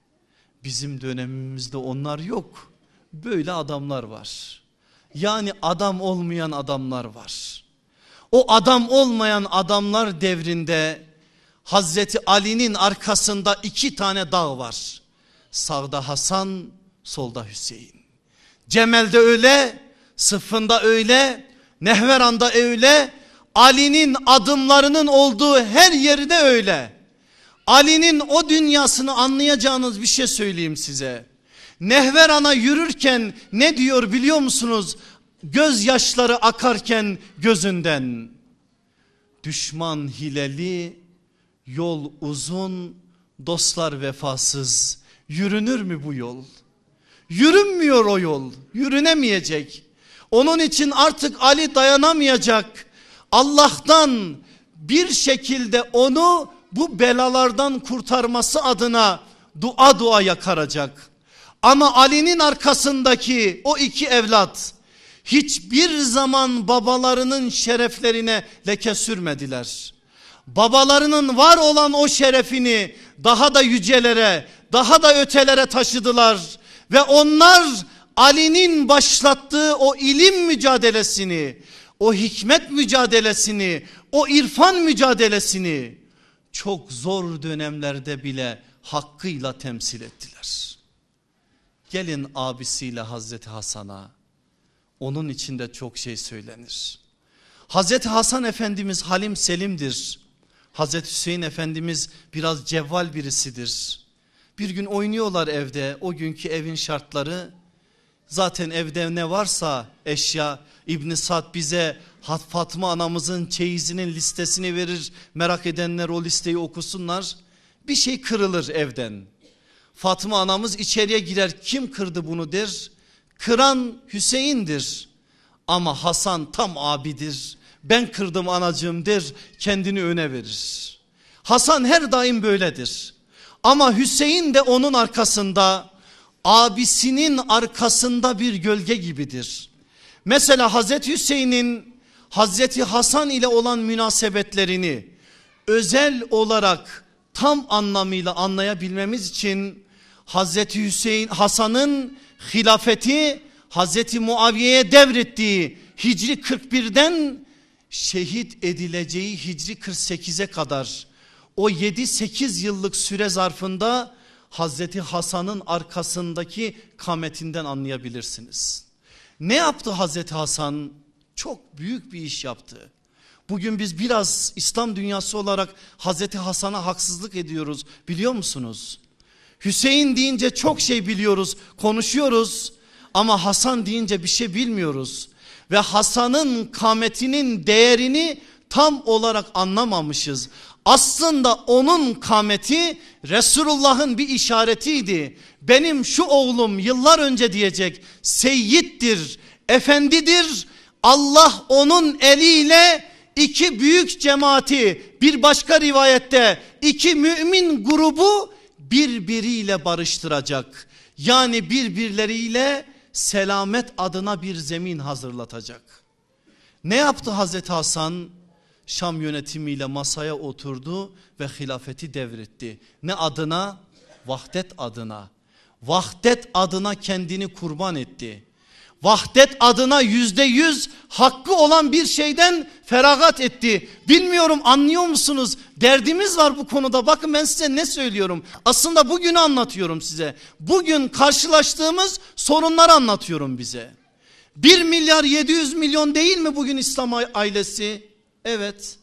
Bizim dönemimizde onlar yok. Böyle adamlar var. Yani adam olmayan adamlar var. O adam olmayan adamlar devrinde Hazreti Ali'nin arkasında iki tane dağ var. Sağda Hasan, solda Hüseyin. Cemel'de öyle, Sıffın'da öyle, Nehveran'da öyle, Ali'nin adımlarının olduğu her yerde öyle. Ali'nin o dünyasını anlayacağınız bir şey söyleyeyim size. Nehveran'a yürürken ne diyor biliyor musunuz? Gözyaşları akarken gözünden. Düşman hileli, yol uzun, dostlar vefasız. Yürünür mü bu yol? Yürünmüyor o yol, yürünemeyecek. Onun için artık Ali dayanamayacak Allah'tan bir şekilde onu bu belalardan kurtarması adına dua dua yakaracak. Ama Ali'nin arkasındaki o iki evlat hiçbir zaman babalarının şereflerine leke sürmediler. Babalarının var olan o şerefini daha da yücelere, daha da ötelere taşıdılar ve onlar Ali'nin başlattığı o ilim mücadelesini, o hikmet mücadelesini, o irfan mücadelesini çok zor dönemlerde bile hakkıyla temsil ettiler. Gelin abisiyle Hazreti Hasan'a onun içinde çok şey söylenir. Hazreti Hasan Efendimiz Halim Selim'dir. Hazreti Hüseyin Efendimiz biraz cevval birisidir. Bir gün oynuyorlar evde o günkü evin şartları Zaten evde ne varsa eşya İbn Sad bize Fatma anamızın çeyizinin listesini verir. Merak edenler o listeyi okusunlar. Bir şey kırılır evden. Fatma anamız içeriye girer. Kim kırdı bunu der. Kıran Hüseyin'dir. Ama Hasan tam abidir. Ben kırdım anacığım der kendini öne verir. Hasan her daim böyledir. Ama Hüseyin de onun arkasında abisinin arkasında bir gölge gibidir. Mesela Hazreti Hüseyin'in Hazreti Hasan ile olan münasebetlerini özel olarak tam anlamıyla anlayabilmemiz için Hazreti Hüseyin Hasan'ın hilafeti Hazreti Muaviye'ye devrettiği Hicri 41'den şehit edileceği Hicri 48'e kadar o 7-8 yıllık süre zarfında Hazreti Hasan'ın arkasındaki kametinden anlayabilirsiniz. Ne yaptı Hazreti Hasan? Çok büyük bir iş yaptı. Bugün biz biraz İslam dünyası olarak Hazreti Hasan'a haksızlık ediyoruz biliyor musunuz? Hüseyin deyince çok şey biliyoruz, konuşuyoruz ama Hasan deyince bir şey bilmiyoruz. Ve Hasan'ın kametinin değerini tam olarak anlamamışız. Aslında onun kameti Resulullah'ın bir işaretiydi. Benim şu oğlum yıllar önce diyecek seyyittir, efendidir. Allah onun eliyle iki büyük cemaati bir başka rivayette iki mümin grubu birbiriyle barıştıracak. Yani birbirleriyle selamet adına bir zemin hazırlatacak. Ne yaptı Hazreti Hasan? Şam yönetimiyle masaya oturdu ve hilafeti devretti. Ne adına? Vahdet adına. Vahdet adına kendini kurban etti. Vahdet adına yüzde yüz hakkı olan bir şeyden feragat etti. Bilmiyorum anlıyor musunuz? Derdimiz var bu konuda. Bakın ben size ne söylüyorum. Aslında bugünü anlatıyorum size. Bugün karşılaştığımız sorunları anlatıyorum bize. 1 milyar 700 milyon değil mi bugün İslam ailesi? Evet.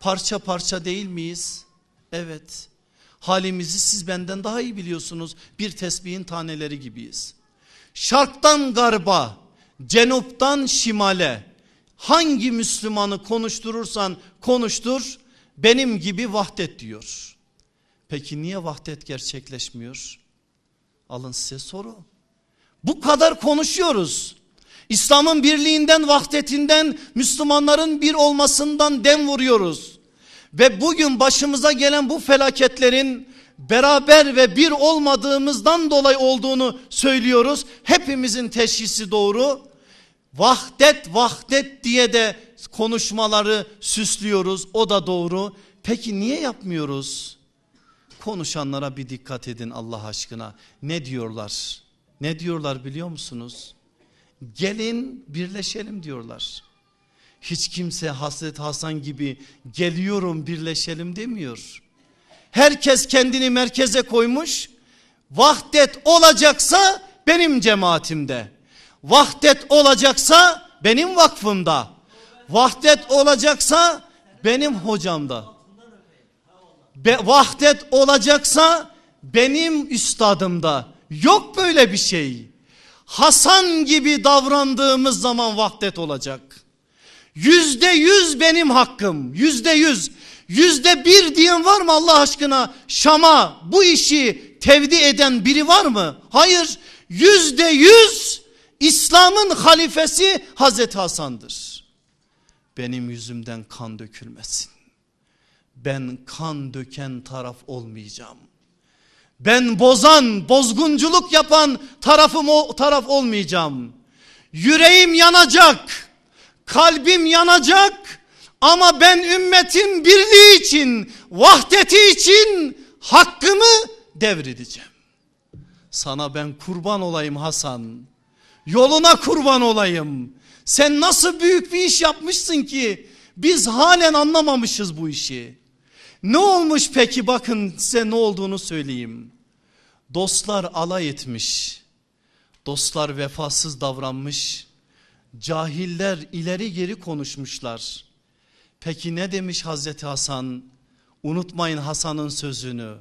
Parça parça değil miyiz? Evet. Halimizi siz benden daha iyi biliyorsunuz. Bir tesbihin taneleri gibiyiz. Şarktan garba, cenuptan şimale hangi Müslümanı konuşturursan konuştur benim gibi vahdet diyor. Peki niye vahdet gerçekleşmiyor? Alın size soru. Bu kadar konuşuyoruz. İslam'ın birliğinden, vahdetinden, Müslümanların bir olmasından dem vuruyoruz. Ve bugün başımıza gelen bu felaketlerin beraber ve bir olmadığımızdan dolayı olduğunu söylüyoruz. Hepimizin teşhisi doğru. Vahdet vahdet diye de konuşmaları süslüyoruz o da doğru. Peki niye yapmıyoruz? Konuşanlara bir dikkat edin Allah aşkına. Ne diyorlar? Ne diyorlar biliyor musunuz? Gelin birleşelim diyorlar. Hiç kimse Hazreti Hasan gibi geliyorum birleşelim demiyor. Herkes kendini merkeze koymuş. Vahdet olacaksa benim cemaatimde. Vahdet olacaksa benim vakfımda. Vahdet olacaksa benim hocamda. Be, vahdet olacaksa benim üstadımda. Yok böyle bir şey. Hasan gibi davrandığımız zaman vahdet olacak. Yüzde yüz benim hakkım. Yüzde yüz. Yüzde bir diyen var mı Allah aşkına? Şam'a bu işi tevdi eden biri var mı? Hayır. Yüzde yüz İslam'ın halifesi Hazreti Hasan'dır. Benim yüzümden kan dökülmesin. Ben kan döken taraf olmayacağım. Ben bozan, bozgunculuk yapan tarafım o taraf olmayacağım. Yüreğim yanacak, kalbim yanacak ama ben ümmetin birliği için, vahdeti için hakkımı devredeceğim. Sana ben kurban olayım Hasan. Yoluna kurban olayım. Sen nasıl büyük bir iş yapmışsın ki biz halen anlamamışız bu işi. Ne olmuş peki bakın size ne olduğunu söyleyeyim. Dostlar alay etmiş. Dostlar vefasız davranmış. Cahiller ileri geri konuşmuşlar. Peki ne demiş Hazreti Hasan? Unutmayın Hasan'ın sözünü.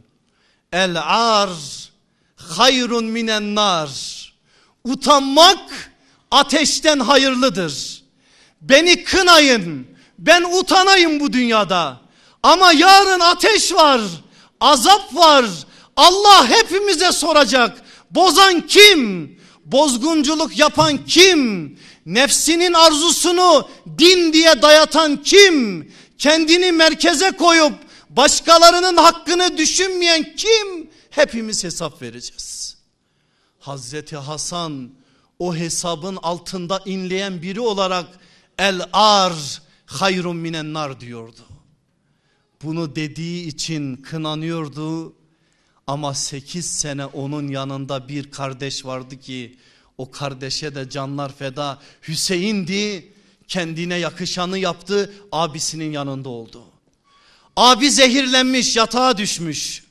El ar hayrun minen nar. Utanmak ateşten hayırlıdır. Beni kınayın. Ben utanayım bu dünyada. Ama yarın ateş var. Azap var. Allah hepimize soracak. Bozan kim? Bozgunculuk yapan kim? Nefsinin arzusunu din diye dayatan kim? Kendini merkeze koyup başkalarının hakkını düşünmeyen kim? Hepimiz hesap vereceğiz. Hazreti Hasan o hesabın altında inleyen biri olarak el ar hayrun minen nar diyordu. Bunu dediği için kınanıyordu ama 8 sene onun yanında bir kardeş vardı ki o kardeşe de canlar feda Hüseyin'di kendine yakışanı yaptı abisinin yanında oldu. Abi zehirlenmiş yatağa düşmüş.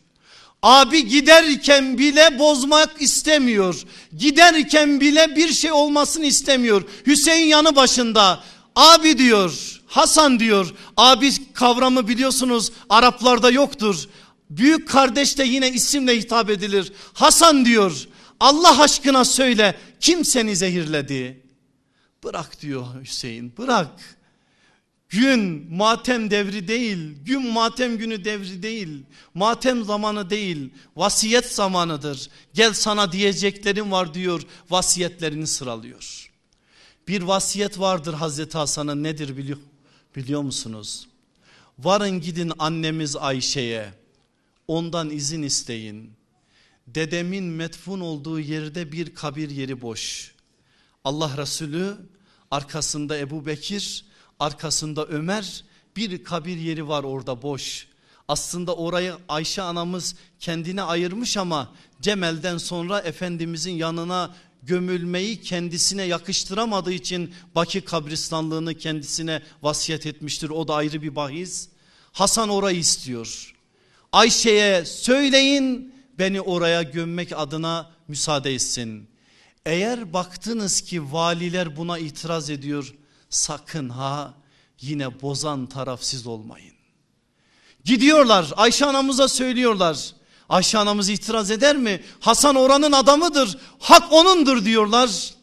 Abi giderken bile bozmak istemiyor. Giderken bile bir şey olmasını istemiyor. Hüseyin yanı başında. Abi diyor Hasan diyor abi kavramı biliyorsunuz Araplarda yoktur. Büyük kardeş de yine isimle hitap edilir. Hasan diyor Allah aşkına söyle kim seni zehirledi? Bırak diyor Hüseyin bırak. Gün matem devri değil, gün matem günü devri değil, matem zamanı değil, vasiyet zamanıdır. Gel sana diyeceklerim var diyor, vasiyetlerini sıralıyor. Bir vasiyet vardır Hazreti Hasan'ın nedir biliyor, biliyor musunuz? Varın gidin annemiz Ayşe'ye, ondan izin isteyin. Dedemin metfun olduğu yerde bir kabir yeri boş. Allah Resulü arkasında Ebu Bekir arkasında Ömer bir kabir yeri var orada boş. Aslında orayı Ayşe anamız kendine ayırmış ama Cemel'den sonra Efendimizin yanına gömülmeyi kendisine yakıştıramadığı için Baki kabristanlığını kendisine vasiyet etmiştir. O da ayrı bir bahis. Hasan orayı istiyor. Ayşe'ye söyleyin beni oraya gömmek adına müsaade etsin. Eğer baktınız ki valiler buna itiraz ediyor sakın ha yine bozan taraf siz olmayın. Gidiyorlar Ayşe anamıza söylüyorlar. Ayşe anamız itiraz eder mi? Hasan oranın adamıdır. Hak onundur diyorlar.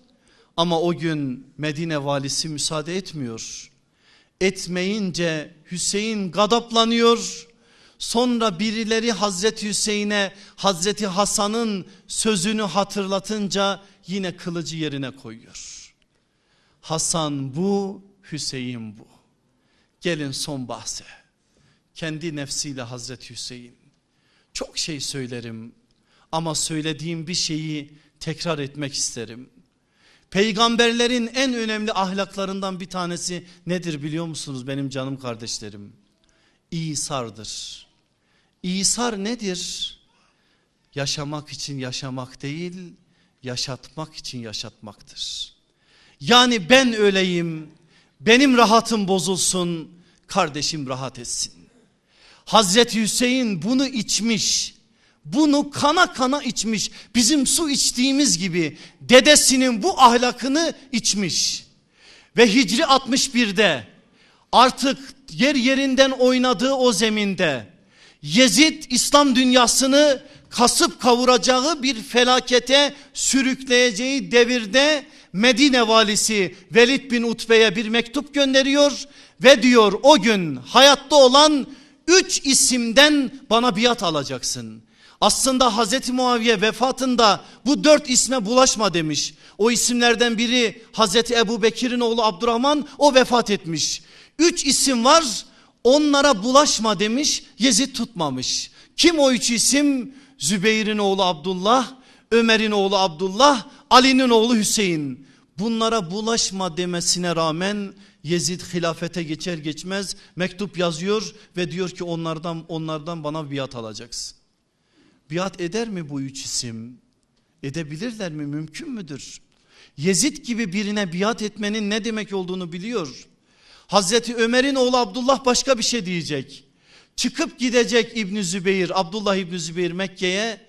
Ama o gün Medine valisi müsaade etmiyor. Etmeyince Hüseyin gadaplanıyor. Sonra birileri Hazreti Hüseyin'e Hazreti Hasan'ın sözünü hatırlatınca yine kılıcı yerine koyuyor. Hasan bu, Hüseyin bu. Gelin son bahse. Kendi nefsiyle Hazreti Hüseyin. Çok şey söylerim ama söylediğim bir şeyi tekrar etmek isterim. Peygamberlerin en önemli ahlaklarından bir tanesi nedir biliyor musunuz benim canım kardeşlerim? İsardır. İsar nedir? Yaşamak için yaşamak değil, yaşatmak için yaşatmaktır. Yani ben öleyim, benim rahatım bozulsun, kardeşim rahat etsin. Hazreti Hüseyin bunu içmiş. Bunu kana kana içmiş. Bizim su içtiğimiz gibi dedesinin bu ahlakını içmiş. Ve Hicri 61'de artık yer yerinden oynadığı o zeminde Yezid İslam dünyasını kasıp kavuracağı bir felakete sürükleyeceği devirde Medine valisi Velid bin Utbe'ye bir mektup gönderiyor ve diyor o gün hayatta olan üç isimden bana biat alacaksın. Aslında Hazreti Muaviye vefatında bu dört isme bulaşma demiş. O isimlerden biri Hazreti Ebu Bekir'in oğlu Abdurrahman o vefat etmiş. Üç isim var onlara bulaşma demiş Yezid tutmamış. Kim o üç isim? Zübeyir'in oğlu Abdullah, Ömer'in oğlu Abdullah, Ali'nin oğlu Hüseyin. Bunlara bulaşma demesine rağmen Yezid hilafete geçer geçmez mektup yazıyor ve diyor ki onlardan onlardan bana biat alacaksın. Biat eder mi bu üç isim? Edebilirler mi? Mümkün müdür? Yezid gibi birine biat etmenin ne demek olduğunu biliyor. Hazreti Ömer'in oğlu Abdullah başka bir şey diyecek. Çıkıp gidecek İbn Zübeyir, Abdullah İbn Zübeyir Mekke'ye.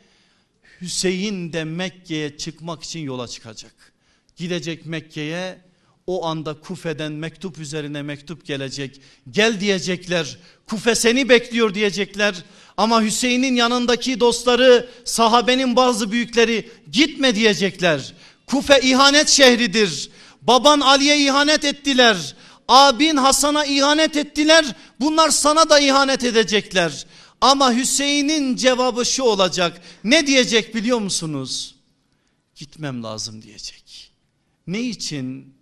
Hüseyin de Mekke'ye çıkmak için yola çıkacak. Gidecek Mekke'ye o anda Kufe'den mektup üzerine mektup gelecek. Gel diyecekler. Kufe seni bekliyor diyecekler. Ama Hüseyin'in yanındaki dostları sahabenin bazı büyükleri gitme diyecekler. Kufe ihanet şehridir. Baban Ali'ye ihanet ettiler. Abin Hasan'a ihanet ettiler. Bunlar sana da ihanet edecekler. Ama Hüseyin'in cevabı şu olacak. Ne diyecek biliyor musunuz? Gitmem lazım diyecek. Ne için?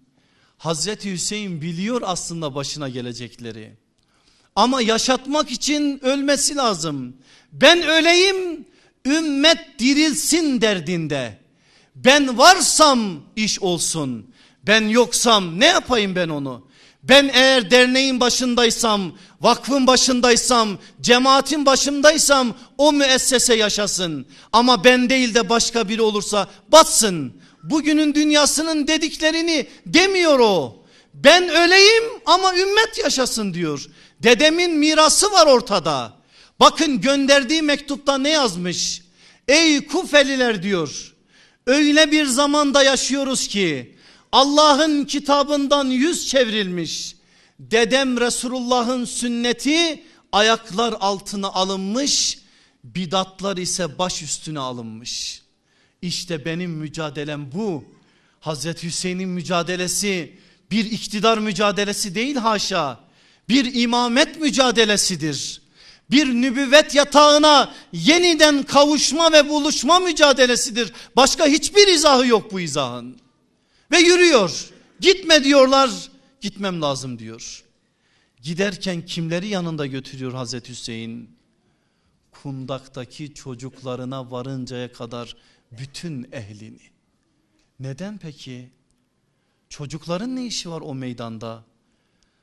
Hazreti Hüseyin biliyor aslında başına gelecekleri. Ama yaşatmak için ölmesi lazım. Ben öleyim ümmet dirilsin derdinde. Ben varsam iş olsun. Ben yoksam ne yapayım ben onu? Ben eğer derneğin başındaysam, vakfın başındaysam, cemaatin başındaysam o müessese yaşasın. Ama ben değil de başka biri olursa batsın. Bugünün dünyasının dediklerini demiyor o. Ben öleyim ama ümmet yaşasın diyor. Dedemin mirası var ortada. Bakın gönderdiği mektupta ne yazmış? Ey Kufeliler diyor. Öyle bir zamanda yaşıyoruz ki Allah'ın kitabından yüz çevrilmiş. Dedem Resulullah'ın sünneti ayaklar altına alınmış. Bidatlar ise baş üstüne alınmış. İşte benim mücadelem bu. Hazreti Hüseyin'in mücadelesi bir iktidar mücadelesi değil haşa. Bir imamet mücadelesidir. Bir nübüvvet yatağına yeniden kavuşma ve buluşma mücadelesidir. Başka hiçbir izahı yok bu izahın. Ve yürüyor. Gitme diyorlar. Gitmem lazım diyor. Giderken kimleri yanında götürüyor Hazreti Hüseyin? Kundaktaki çocuklarına varıncaya kadar bütün ehlini. Neden peki? Çocukların ne işi var o meydanda?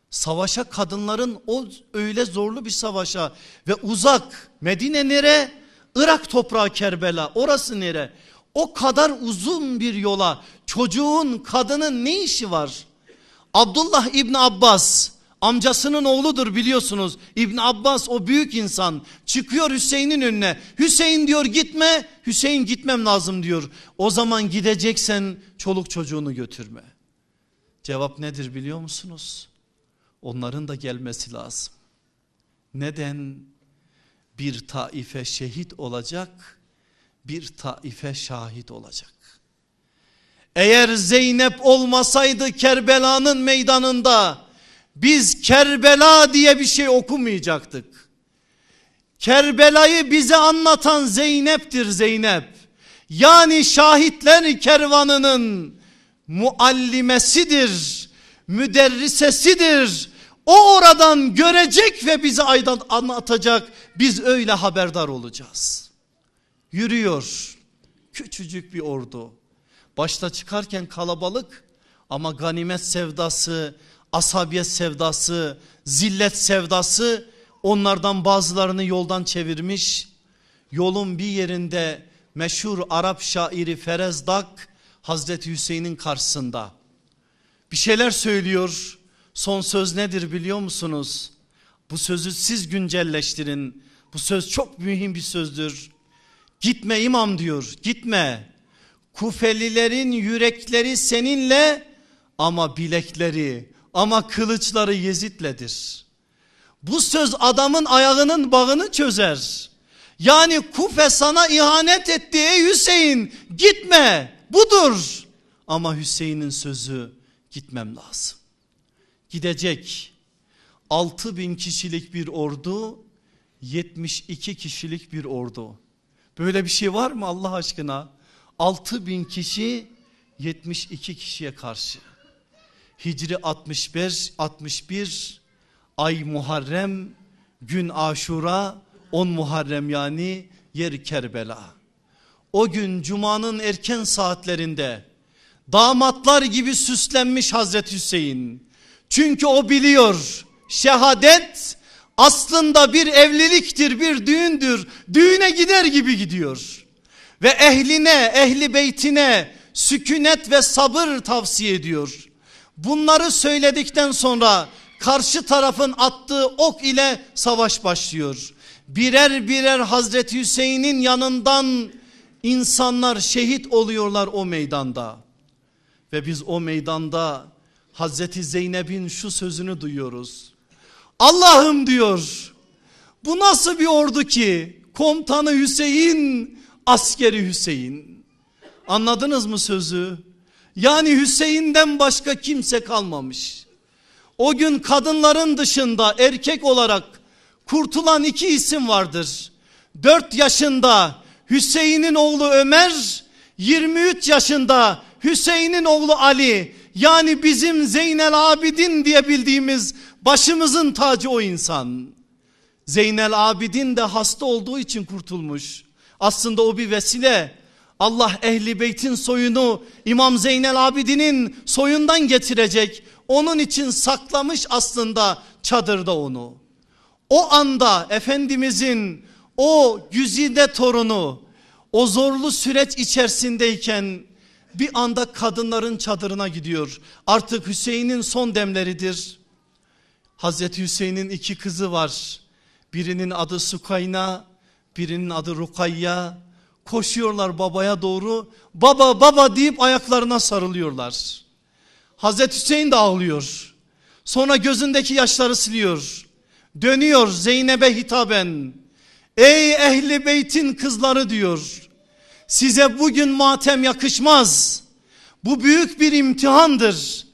Savaşa kadınların o öyle zorlu bir savaşa ve uzak Medine nere? Irak toprağı Kerbela orası nere? O kadar uzun bir yola çocuğun kadının ne işi var? Abdullah İbni Abbas amcasının oğludur biliyorsunuz. İbn Abbas o büyük insan çıkıyor Hüseyin'in önüne. Hüseyin diyor gitme. Hüseyin gitmem lazım diyor. O zaman gideceksen çoluk çocuğunu götürme. Cevap nedir biliyor musunuz? Onların da gelmesi lazım. Neden? Bir taife şehit olacak, bir taife şahit olacak. Eğer Zeynep olmasaydı Kerbela'nın meydanında biz Kerbela diye bir şey okumayacaktık. Kerbela'yı bize anlatan Zeynep'tir Zeynep. Yani şahitler kervanının muallimesidir, müderrisesidir. O oradan görecek ve bize anlatacak. Biz öyle haberdar olacağız. Yürüyor küçücük bir ordu. Başta çıkarken kalabalık ama ganimet sevdası, asabiyet sevdası, zillet sevdası onlardan bazılarını yoldan çevirmiş. Yolun bir yerinde meşhur Arap şairi Ferezdak Hazreti Hüseyin'in karşısında bir şeyler söylüyor. Son söz nedir biliyor musunuz? Bu sözü siz güncelleştirin. Bu söz çok mühim bir sözdür. Gitme imam diyor gitme. Kufelilerin yürekleri seninle ama bilekleri ama kılıçları Yezid'ledir. Bu söz adamın ayağının bağını çözer. Yani Kufe sana ihanet etti ey Hüseyin gitme budur. Ama Hüseyin'in sözü gitmem lazım. Gidecek 6 bin kişilik bir ordu 72 kişilik bir ordu. Böyle bir şey var mı Allah aşkına? 6 bin kişi 72 kişiye karşı. Hicri 65, 61 ay Muharrem gün Aşura 10 Muharrem yani yer Kerbela. O gün Cuma'nın erken saatlerinde damatlar gibi süslenmiş Hazreti Hüseyin. Çünkü o biliyor şehadet aslında bir evliliktir bir düğündür. Düğüne gider gibi gidiyor. Ve ehline ehli beytine sükunet ve sabır tavsiye ediyor. Bunları söyledikten sonra karşı tarafın attığı ok ile savaş başlıyor. Birer birer Hazreti Hüseyin'in yanından insanlar şehit oluyorlar o meydanda. Ve biz o meydanda Hazreti Zeynep'in şu sözünü duyuyoruz. Allah'ım diyor bu nasıl bir ordu ki komutanı Hüseyin askeri Hüseyin. Anladınız mı sözü? Yani Hüseyin'den başka kimse kalmamış. O gün kadınların dışında erkek olarak kurtulan iki isim vardır. 4 yaşında Hüseyin'in oğlu Ömer, 23 yaşında Hüseyin'in oğlu Ali Yani bizim Zeynel Abidin diye bildiğimiz başımızın tacı o insan. Zeynel Abidin de hasta olduğu için kurtulmuş. Aslında o bir vesile. Allah ehli beytin soyunu İmam Zeynel Abidin'in soyundan getirecek. Onun için saklamış aslında çadırda onu. O anda Efendimizin o güzide torunu o zorlu süreç içerisindeyken bir anda kadınların çadırına gidiyor. Artık Hüseyin'in son demleridir. Hazreti Hüseyin'in iki kızı var. Birinin adı Sukayna, birinin adı Rukayya. Koşuyorlar babaya doğru. Baba baba deyip ayaklarına sarılıyorlar. Hazreti Hüseyin de ağlıyor. Sonra gözündeki yaşları siliyor. Dönüyor Zeynep'e hitaben. Ey ehli beytin kızları diyor. Size bugün matem yakışmaz. Bu büyük bir imtihandır.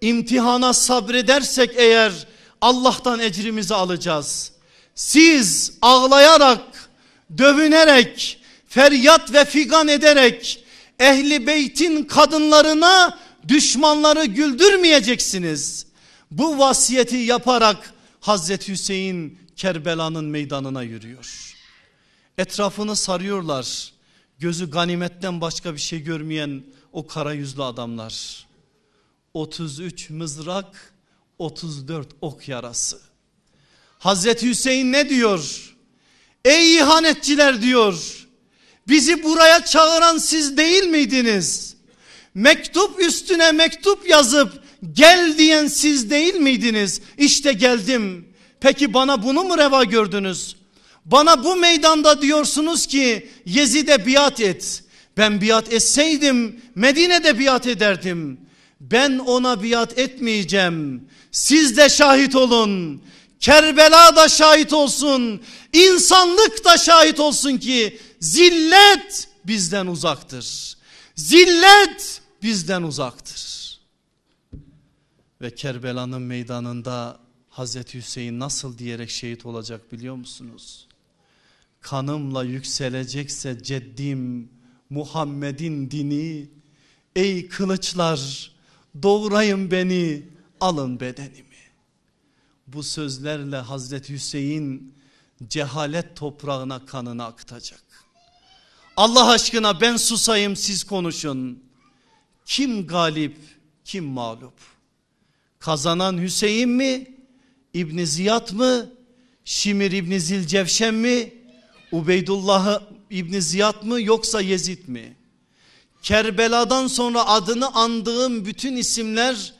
İmtihana sabredersek eğer Allah'tan ecrimizi alacağız. Siz ağlayarak, dövünerek, feryat ve figan ederek ehli beytin kadınlarına düşmanları güldürmeyeceksiniz. Bu vasiyeti yaparak Hazreti Hüseyin Kerbela'nın meydanına yürüyor. Etrafını sarıyorlar. Gözü ganimetten başka bir şey görmeyen o kara yüzlü adamlar. 33 mızrak, 34 ok yarası. Hazreti Hüseyin ne diyor? Ey ihanetçiler diyor. Bizi buraya çağıran siz değil miydiniz? Mektup üstüne mektup yazıp gel diyen siz değil miydiniz? İşte geldim. Peki bana bunu mu reva gördünüz? Bana bu meydanda diyorsunuz ki Yezid'e biat et. Ben biat etseydim Medine'de biat ederdim. Ben ona biat etmeyeceğim. Siz de şahit olun. Kerbela da şahit olsun. İnsanlık da şahit olsun ki zillet bizden uzaktır. Zillet bizden uzaktır. Ve Kerbela'nın meydanında Hazreti Hüseyin nasıl diyerek şehit olacak biliyor musunuz? Kanımla yükselecekse ceddim Muhammed'in dini ey kılıçlar doğrayın beni alın bedenimi. Bu sözlerle Hazreti Hüseyin cehalet toprağına kanını akıtacak. Allah aşkına ben susayım siz konuşun. Kim galip kim mağlup? Kazanan Hüseyin mi? İbni Ziyad mı? Şimir İbni Zilcevşen mi? Ubeydullah İbni Ziyad mı yoksa Yezid mi? Kerbela'dan sonra adını andığım bütün isimler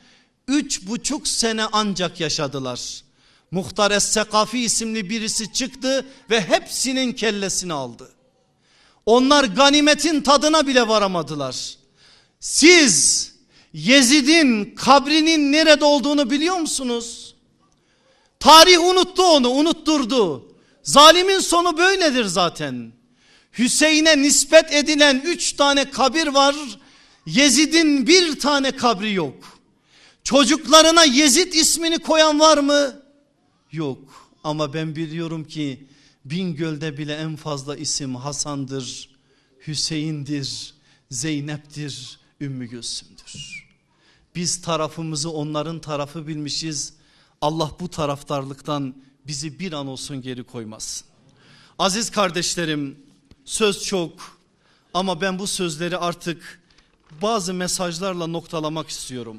üç buçuk sene ancak yaşadılar. Muhtar Es-Sekafi isimli birisi çıktı ve hepsinin kellesini aldı. Onlar ganimetin tadına bile varamadılar. Siz Yezid'in kabrinin nerede olduğunu biliyor musunuz? Tarih unuttu onu unutturdu. Zalimin sonu böyledir zaten. Hüseyin'e nispet edilen üç tane kabir var. Yezid'in bir tane kabri yok. Çocuklarına Yezid ismini koyan var mı? Yok. Ama ben biliyorum ki Bingöl'de bile en fazla isim Hasan'dır, Hüseyin'dir, Zeynep'tir, Ümmü Gülsüm'dür. Biz tarafımızı onların tarafı bilmişiz. Allah bu taraftarlıktan bizi bir an olsun geri koymasın. Aziz kardeşlerim söz çok ama ben bu sözleri artık bazı mesajlarla noktalamak istiyorum.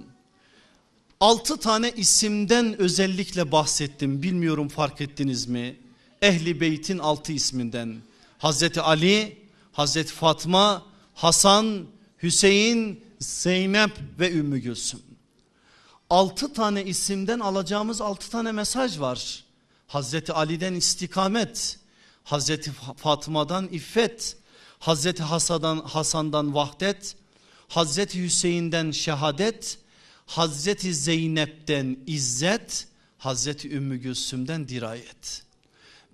Altı tane isimden özellikle bahsettim bilmiyorum fark ettiniz mi? Ehli Beyt'in altı isminden Hazreti Ali, Hazreti Fatma, Hasan, Hüseyin, Zeynep ve Ümmü Gülsüm. Altı tane isimden alacağımız altı tane mesaj var. Hazreti Ali'den istikamet, Hazreti Fatma'dan iffet, Hazreti Hasan'dan, Hasan'dan vahdet, Hazreti Hüseyin'den şehadet, Hazreti Zeynep'ten izzet, Hazreti Ümmü Gülsüm'den dirayet.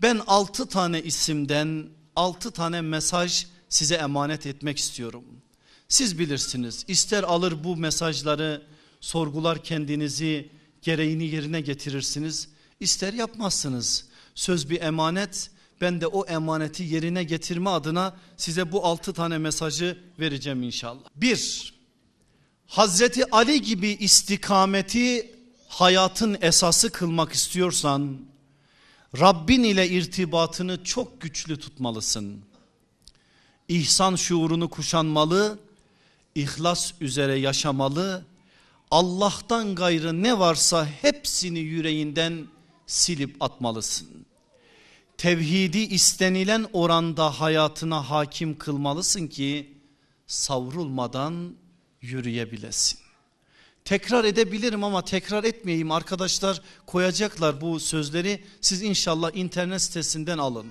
Ben altı tane isimden altı tane mesaj size emanet etmek istiyorum. Siz bilirsiniz ister alır bu mesajları sorgular kendinizi gereğini yerine getirirsiniz ister yapmazsınız. Söz bir emanet ben de o emaneti yerine getirme adına size bu altı tane mesajı vereceğim inşallah. Bir, Hazreti Ali gibi istikameti hayatın esası kılmak istiyorsan Rabbin ile irtibatını çok güçlü tutmalısın. İhsan şuurunu kuşanmalı, ihlas üzere yaşamalı, Allah'tan gayrı ne varsa hepsini yüreğinden silip atmalısın. Tevhidi istenilen oranda hayatına hakim kılmalısın ki savrulmadan yürüyebilesin. Tekrar edebilirim ama tekrar etmeyeyim arkadaşlar koyacaklar bu sözleri siz inşallah internet sitesinden alın.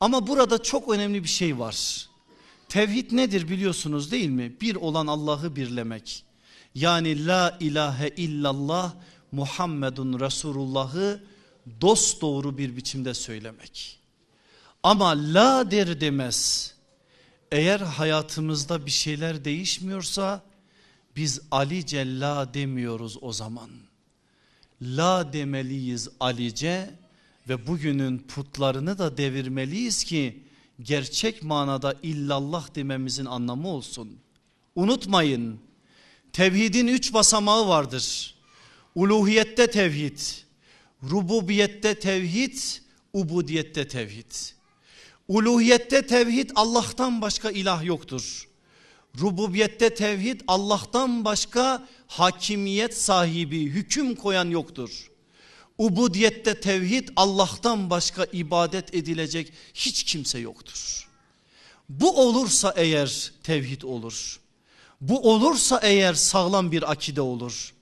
Ama burada çok önemli bir şey var. Tevhid nedir biliyorsunuz değil mi? Bir olan Allah'ı birlemek. Yani la ilahe illallah Muhammedun Resulullah'ı dost doğru bir biçimde söylemek. Ama la der demez. Eğer hayatımızda bir şeyler değişmiyorsa biz Alice la demiyoruz o zaman. La demeliyiz Alice ve bugünün putlarını da devirmeliyiz ki gerçek manada illallah dememizin anlamı olsun. Unutmayın tevhidin üç basamağı vardır. Uluhiyette tevhid, rububiyette tevhid, ubudiyette tevhid. Uluhiyette tevhid Allah'tan başka ilah yoktur. Rububiyette tevhid Allah'tan başka hakimiyet sahibi hüküm koyan yoktur. Ubudiyette tevhid Allah'tan başka ibadet edilecek hiç kimse yoktur. Bu olursa eğer tevhid olur. Bu olursa eğer sağlam bir akide olur.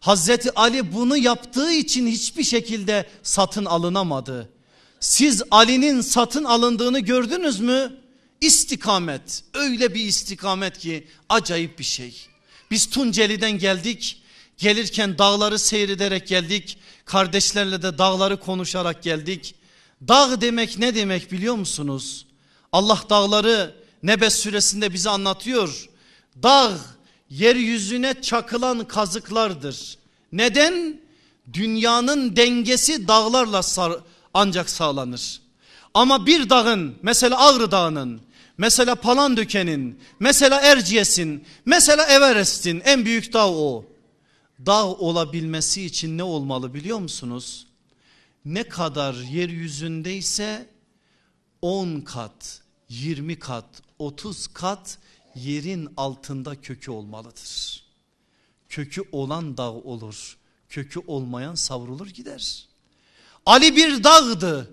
Hazreti Ali bunu yaptığı için hiçbir şekilde satın alınamadı. Siz Ali'nin satın alındığını gördünüz mü? İstikamet öyle bir istikamet ki acayip bir şey. Biz Tunceli'den geldik gelirken dağları seyrederek geldik. Kardeşlerle de dağları konuşarak geldik. Dağ demek ne demek biliyor musunuz? Allah dağları Nebes suresinde bize anlatıyor. Dağ yeryüzüne çakılan kazıklardır. Neden? Dünyanın dengesi dağlarla ancak sağlanır. Ama bir dağın mesela Ağrı Dağı'nın mesela Palandöken'in mesela Erciyes'in mesela Everest'in en büyük dağ o. Dağ olabilmesi için ne olmalı biliyor musunuz? Ne kadar yeryüzündeyse 10 kat, 20 kat, 30 kat yerin altında kökü olmalıdır. Kökü olan dağ olur. Kökü olmayan savrulur gider. Ali bir dağdı.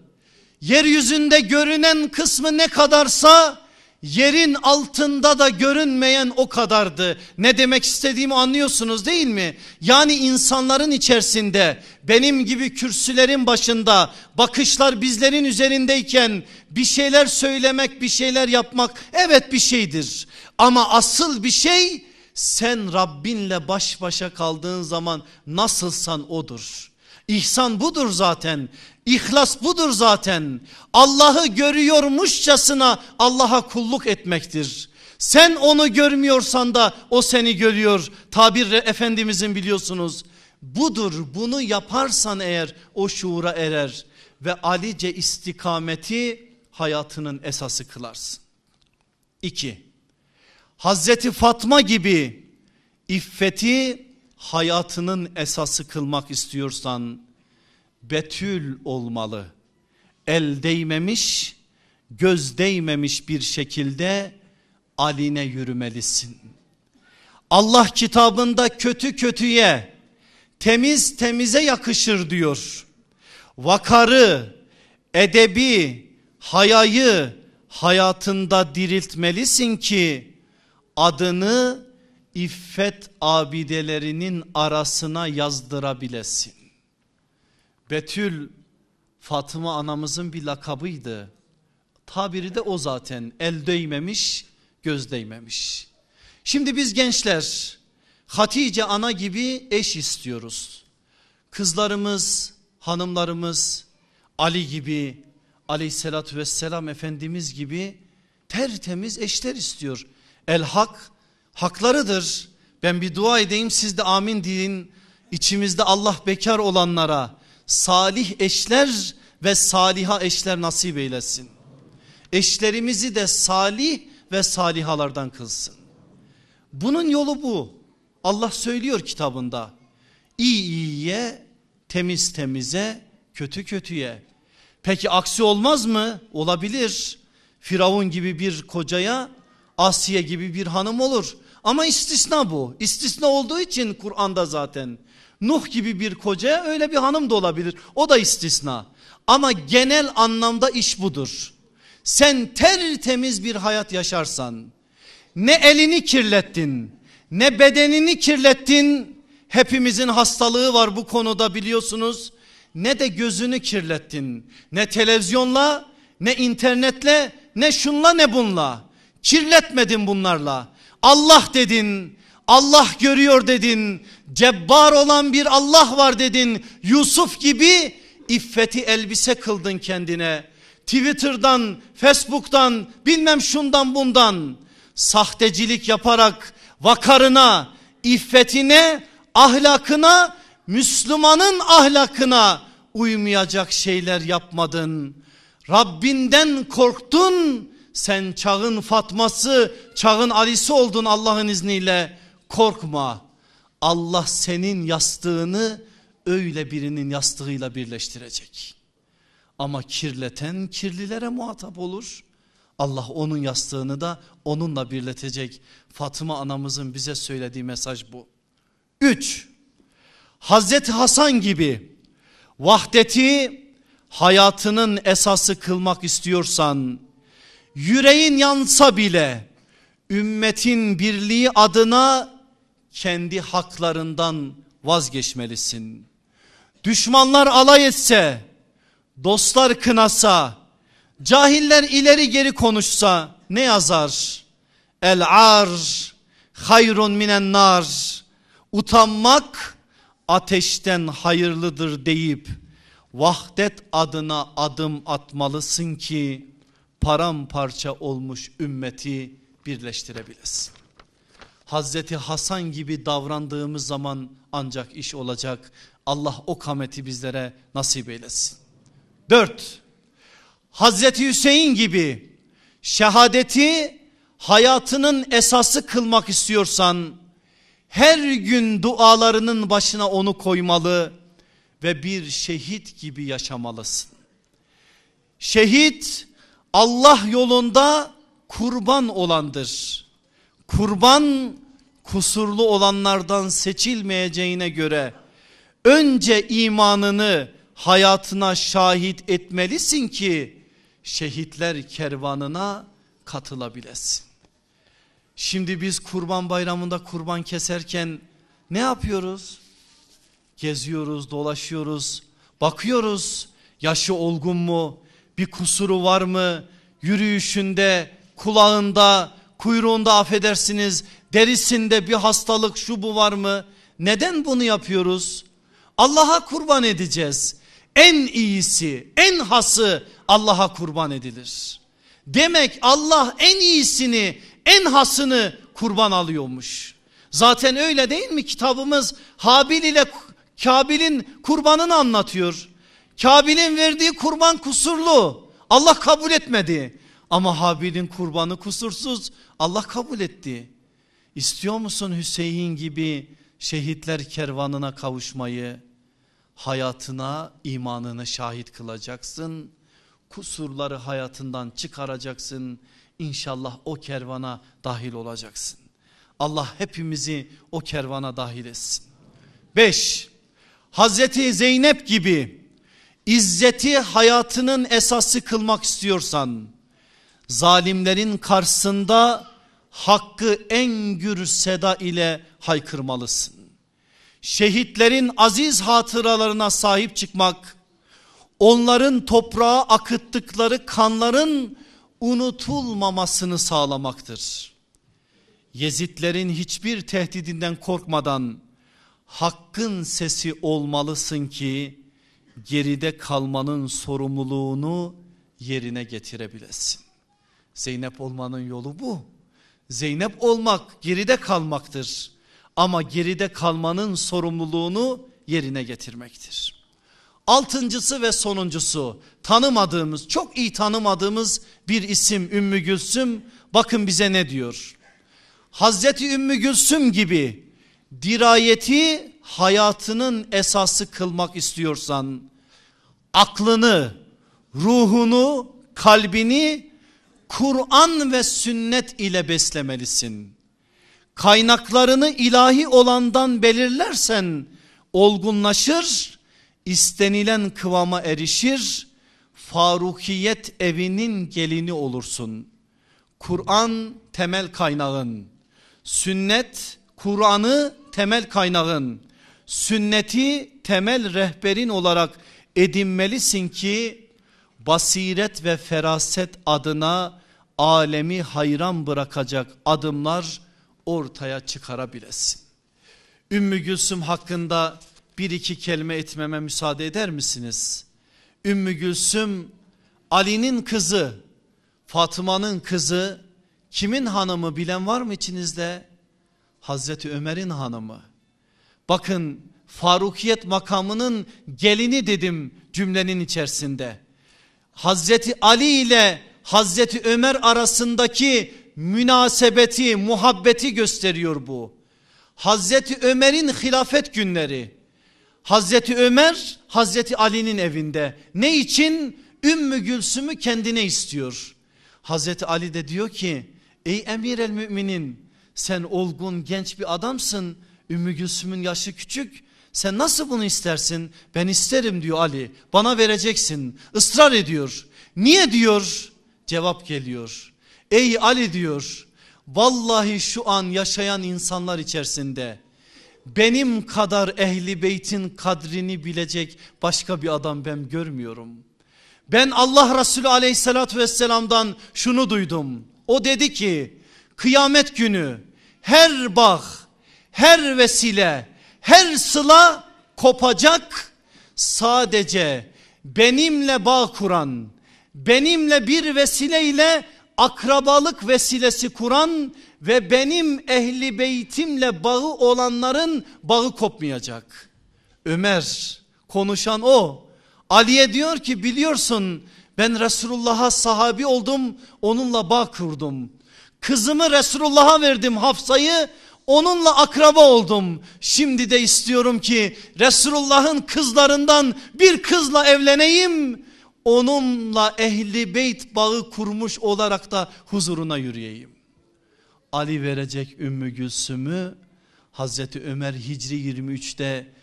Yeryüzünde görünen kısmı ne kadarsa yerin altında da görünmeyen o kadardı. Ne demek istediğimi anlıyorsunuz değil mi? Yani insanların içerisinde benim gibi kürsülerin başında bakışlar bizlerin üzerindeyken bir şeyler söylemek bir şeyler yapmak evet bir şeydir. Ama asıl bir şey sen Rabbinle baş başa kaldığın zaman nasılsan odur. İhsan budur zaten. İhlas budur zaten. Allah'ı görüyormuşçasına Allah'a kulluk etmektir. Sen onu görmüyorsan da o seni görüyor. Tabir Efendimizin biliyorsunuz. Budur bunu yaparsan eğer o şuura erer ve alice istikameti hayatının esası kılarsın. İki, Hazreti Fatma gibi iffeti hayatının esası kılmak istiyorsan betül olmalı. El değmemiş, göz değmemiş bir şekilde aline yürümelisin. Allah kitabında kötü kötüye, temiz temize yakışır diyor. Vakarı, edebi, hayayı hayatında diriltmelisin ki adını iffet abidelerinin arasına yazdırabilesin. Betül Fatıma anamızın bir lakabıydı. Tabiri de o zaten el değmemiş göz değmemiş. Şimdi biz gençler Hatice ana gibi eş istiyoruz. Kızlarımız, hanımlarımız Ali gibi aleyhissalatü vesselam efendimiz gibi tertemiz eşler istiyor. El hak haklarıdır. Ben bir dua edeyim siz de amin deyin. İçimizde Allah bekar olanlara salih eşler ve saliha eşler nasip eylesin. Eşlerimizi de salih ve salihalardan kılsın. Bunun yolu bu. Allah söylüyor kitabında. İyi iyiye, temiz temize, kötü kötüye. Peki aksi olmaz mı? Olabilir. Firavun gibi bir kocaya Asiye gibi bir hanım olur. Ama istisna bu. İstisna olduğu için Kur'an'da zaten. Nuh gibi bir kocaya öyle bir hanım da olabilir. O da istisna. Ama genel anlamda iş budur. Sen tertemiz bir hayat yaşarsan ne elini kirlettin ne bedenini kirlettin. Hepimizin hastalığı var bu konuda biliyorsunuz. Ne de gözünü kirlettin. Ne televizyonla ne internetle ne şunla ne bunla. Kirletmedin bunlarla. Allah dedin. Allah görüyor dedin. Cebbar olan bir Allah var dedin. Yusuf gibi iffeti elbise kıldın kendine. Twitter'dan, Facebook'tan, bilmem şundan bundan sahtecilik yaparak vakarına, iffetine, ahlakına, Müslümanın ahlakına uymayacak şeyler yapmadın. Rabbinden korktun. Sen çağın Fatması, çağın Ali'si oldun Allah'ın izniyle. Korkma. Allah senin yastığını öyle birinin yastığıyla birleştirecek. Ama kirleten kirlilere muhatap olur. Allah onun yastığını da onunla birletecek. Fatıma anamızın bize söylediği mesaj bu. 3. Hazreti Hasan gibi vahdeti hayatının esası kılmak istiyorsan yüreğin yansa bile ümmetin birliği adına kendi haklarından vazgeçmelisin. Düşmanlar alay etse, dostlar kınasa, cahiller ileri geri konuşsa ne yazar? El ar hayrun minen nar. Utanmak ateşten hayırlıdır deyip vahdet adına adım atmalısın ki paramparça olmuş ümmeti birleştirebilesin. Hazreti Hasan gibi davrandığımız zaman ancak iş olacak. Allah o kameti bizlere nasip eylesin. Dört, Hazreti Hüseyin gibi şehadeti hayatının esası kılmak istiyorsan her gün dualarının başına onu koymalı ve bir şehit gibi yaşamalısın. Şehit Allah yolunda kurban olandır. Kurban kusurlu olanlardan seçilmeyeceğine göre önce imanını hayatına şahit etmelisin ki şehitler kervanına katılabilesin. Şimdi biz kurban bayramında kurban keserken ne yapıyoruz? Geziyoruz, dolaşıyoruz, bakıyoruz. Yaşı olgun mu? Bir kusuru var mı? Yürüyüşünde, kulağında, kuyruğunda affedersiniz, derisinde bir hastalık şu bu var mı? Neden bunu yapıyoruz? Allah'a kurban edeceğiz. En iyisi, en hası Allah'a kurban edilir. Demek Allah en iyisini, en hasını kurban alıyormuş. Zaten öyle değil mi kitabımız Habil ile Kabil'in kurbanını anlatıyor. Kabil'in verdiği kurban kusurlu. Allah kabul etmedi. Ama Habil'in kurbanı kusursuz. Allah kabul etti. İstiyor musun Hüseyin gibi şehitler kervanına kavuşmayı? Hayatına imanını şahit kılacaksın. Kusurları hayatından çıkaracaksın. İnşallah o kervana dahil olacaksın. Allah hepimizi o kervana dahil etsin. 5. Hazreti Zeynep gibi izzeti hayatının esası kılmak istiyorsan zalimlerin karşısında hakkı en gür seda ile haykırmalısın. Şehitlerin aziz hatıralarına sahip çıkmak, onların toprağa akıttıkları kanların unutulmamasını sağlamaktır. Yezitlerin hiçbir tehdidinden korkmadan hakkın sesi olmalısın ki geride kalmanın sorumluluğunu yerine getirebilesin. Zeynep olmanın yolu bu. Zeynep olmak geride kalmaktır. Ama geride kalmanın sorumluluğunu yerine getirmektir. Altıncısı ve sonuncusu tanımadığımız çok iyi tanımadığımız bir isim Ümmü Gülsüm bakın bize ne diyor. Hazreti Ümmü Gülsüm gibi dirayeti hayatının esası kılmak istiyorsan aklını, ruhunu, kalbini Kur'an ve sünnet ile beslemelisin. Kaynaklarını ilahi olandan belirlersen olgunlaşır, istenilen kıvama erişir, Farukiyet evinin gelini olursun. Kur'an temel kaynağın, sünnet Kur'an'ı temel kaynağın, sünneti temel rehberin olarak edinmelisin ki basiret ve feraset adına alemi hayran bırakacak adımlar ortaya çıkarabilesin. Ümmü Gülsüm hakkında bir iki kelime etmeme müsaade eder misiniz? Ümmü Gülsüm Ali'nin kızı, Fatıma'nın kızı, kimin hanımı bilen var mı içinizde? Hazreti Ömer'in hanımı. Bakın Farukiyet makamının gelini dedim cümlenin içerisinde. Hazreti Ali ile Hazreti Ömer arasındaki münasebeti, muhabbeti gösteriyor bu. Hazreti Ömer'in hilafet günleri. Hazreti Ömer Hazreti Ali'nin evinde. Ne için? Ümmü Gülsüm'ü kendine istiyor. Hazreti Ali de diyor ki ey emir el müminin sen olgun genç bir adamsın. Ümmü Gülsüm'ün yaşı küçük. Sen nasıl bunu istersin? Ben isterim diyor Ali. Bana vereceksin. Israr ediyor. Niye diyor? Cevap geliyor. Ey Ali diyor. Vallahi şu an yaşayan insanlar içerisinde benim kadar ehli beytin kadrini bilecek başka bir adam ben görmüyorum. Ben Allah Resulü aleyhissalatü vesselamdan şunu duydum. O dedi ki kıyamet günü her bağ, her vesile, her sıla kopacak. Sadece benimle bağ kuran, benimle bir vesileyle akrabalık vesilesi kuran ve benim ehli beytimle bağı olanların bağı kopmayacak. Ömer konuşan o. Ali'ye diyor ki biliyorsun ben Resulullah'a sahabi oldum onunla bağ kurdum. Kızımı Resulullah'a verdim Hafsa'yı onunla akraba oldum. Şimdi de istiyorum ki Resulullah'ın kızlarından bir kızla evleneyim. Onunla ehli beyt bağı kurmuş olarak da huzuruna yürüyeyim. Ali verecek Ümmü Gülsüm'ü Hazreti Ömer Hicri 23'te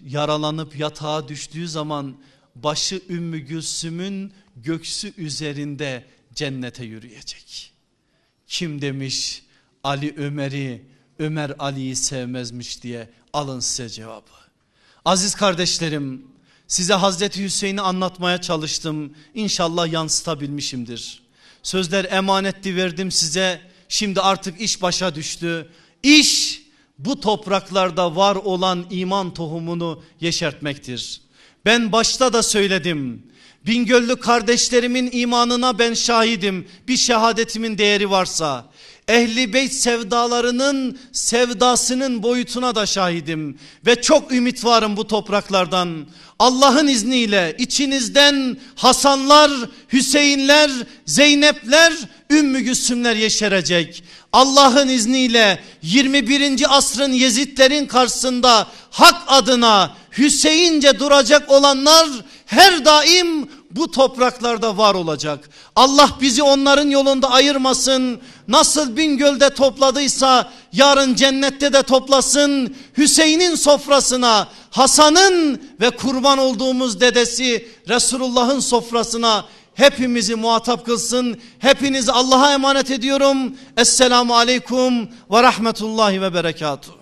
yaralanıp yatağa düştüğü zaman başı Ümmü Gülsüm'ün göksü üzerinde cennete yürüyecek. Kim demiş Ali Ömer'i Ömer Ali'yi sevmezmiş diye alın size cevabı. Aziz kardeşlerim size Hazreti Hüseyin'i anlatmaya çalıştım. İnşallah yansıtabilmişimdir. Sözler emanetti verdim size. Şimdi artık iş başa düştü. İş bu topraklarda var olan iman tohumunu yeşertmektir. Ben başta da söyledim. Bingöllü kardeşlerimin imanına ben şahidim. Bir şehadetimin değeri varsa. Ehli beyt sevdalarının sevdasının boyutuna da şahidim. Ve çok ümit varım bu topraklardan. Allah'ın izniyle içinizden Hasanlar, Hüseyinler, Zeynepler, Ümmü Gülsümler yeşerecek. Allah'ın izniyle 21. asrın Yezidlerin karşısında hak adına Hüseyince duracak olanlar her daim bu topraklarda var olacak. Allah bizi onların yolunda ayırmasın. Nasıl Bingöl'de topladıysa yarın cennette de toplasın. Hüseyin'in sofrasına, Hasan'ın ve kurban olduğumuz dedesi Resulullah'ın sofrasına hepimizi muhatap kılsın. Hepinizi Allah'a emanet ediyorum. Esselamu Aleyküm ve Rahmetullahi ve Berekatuhu.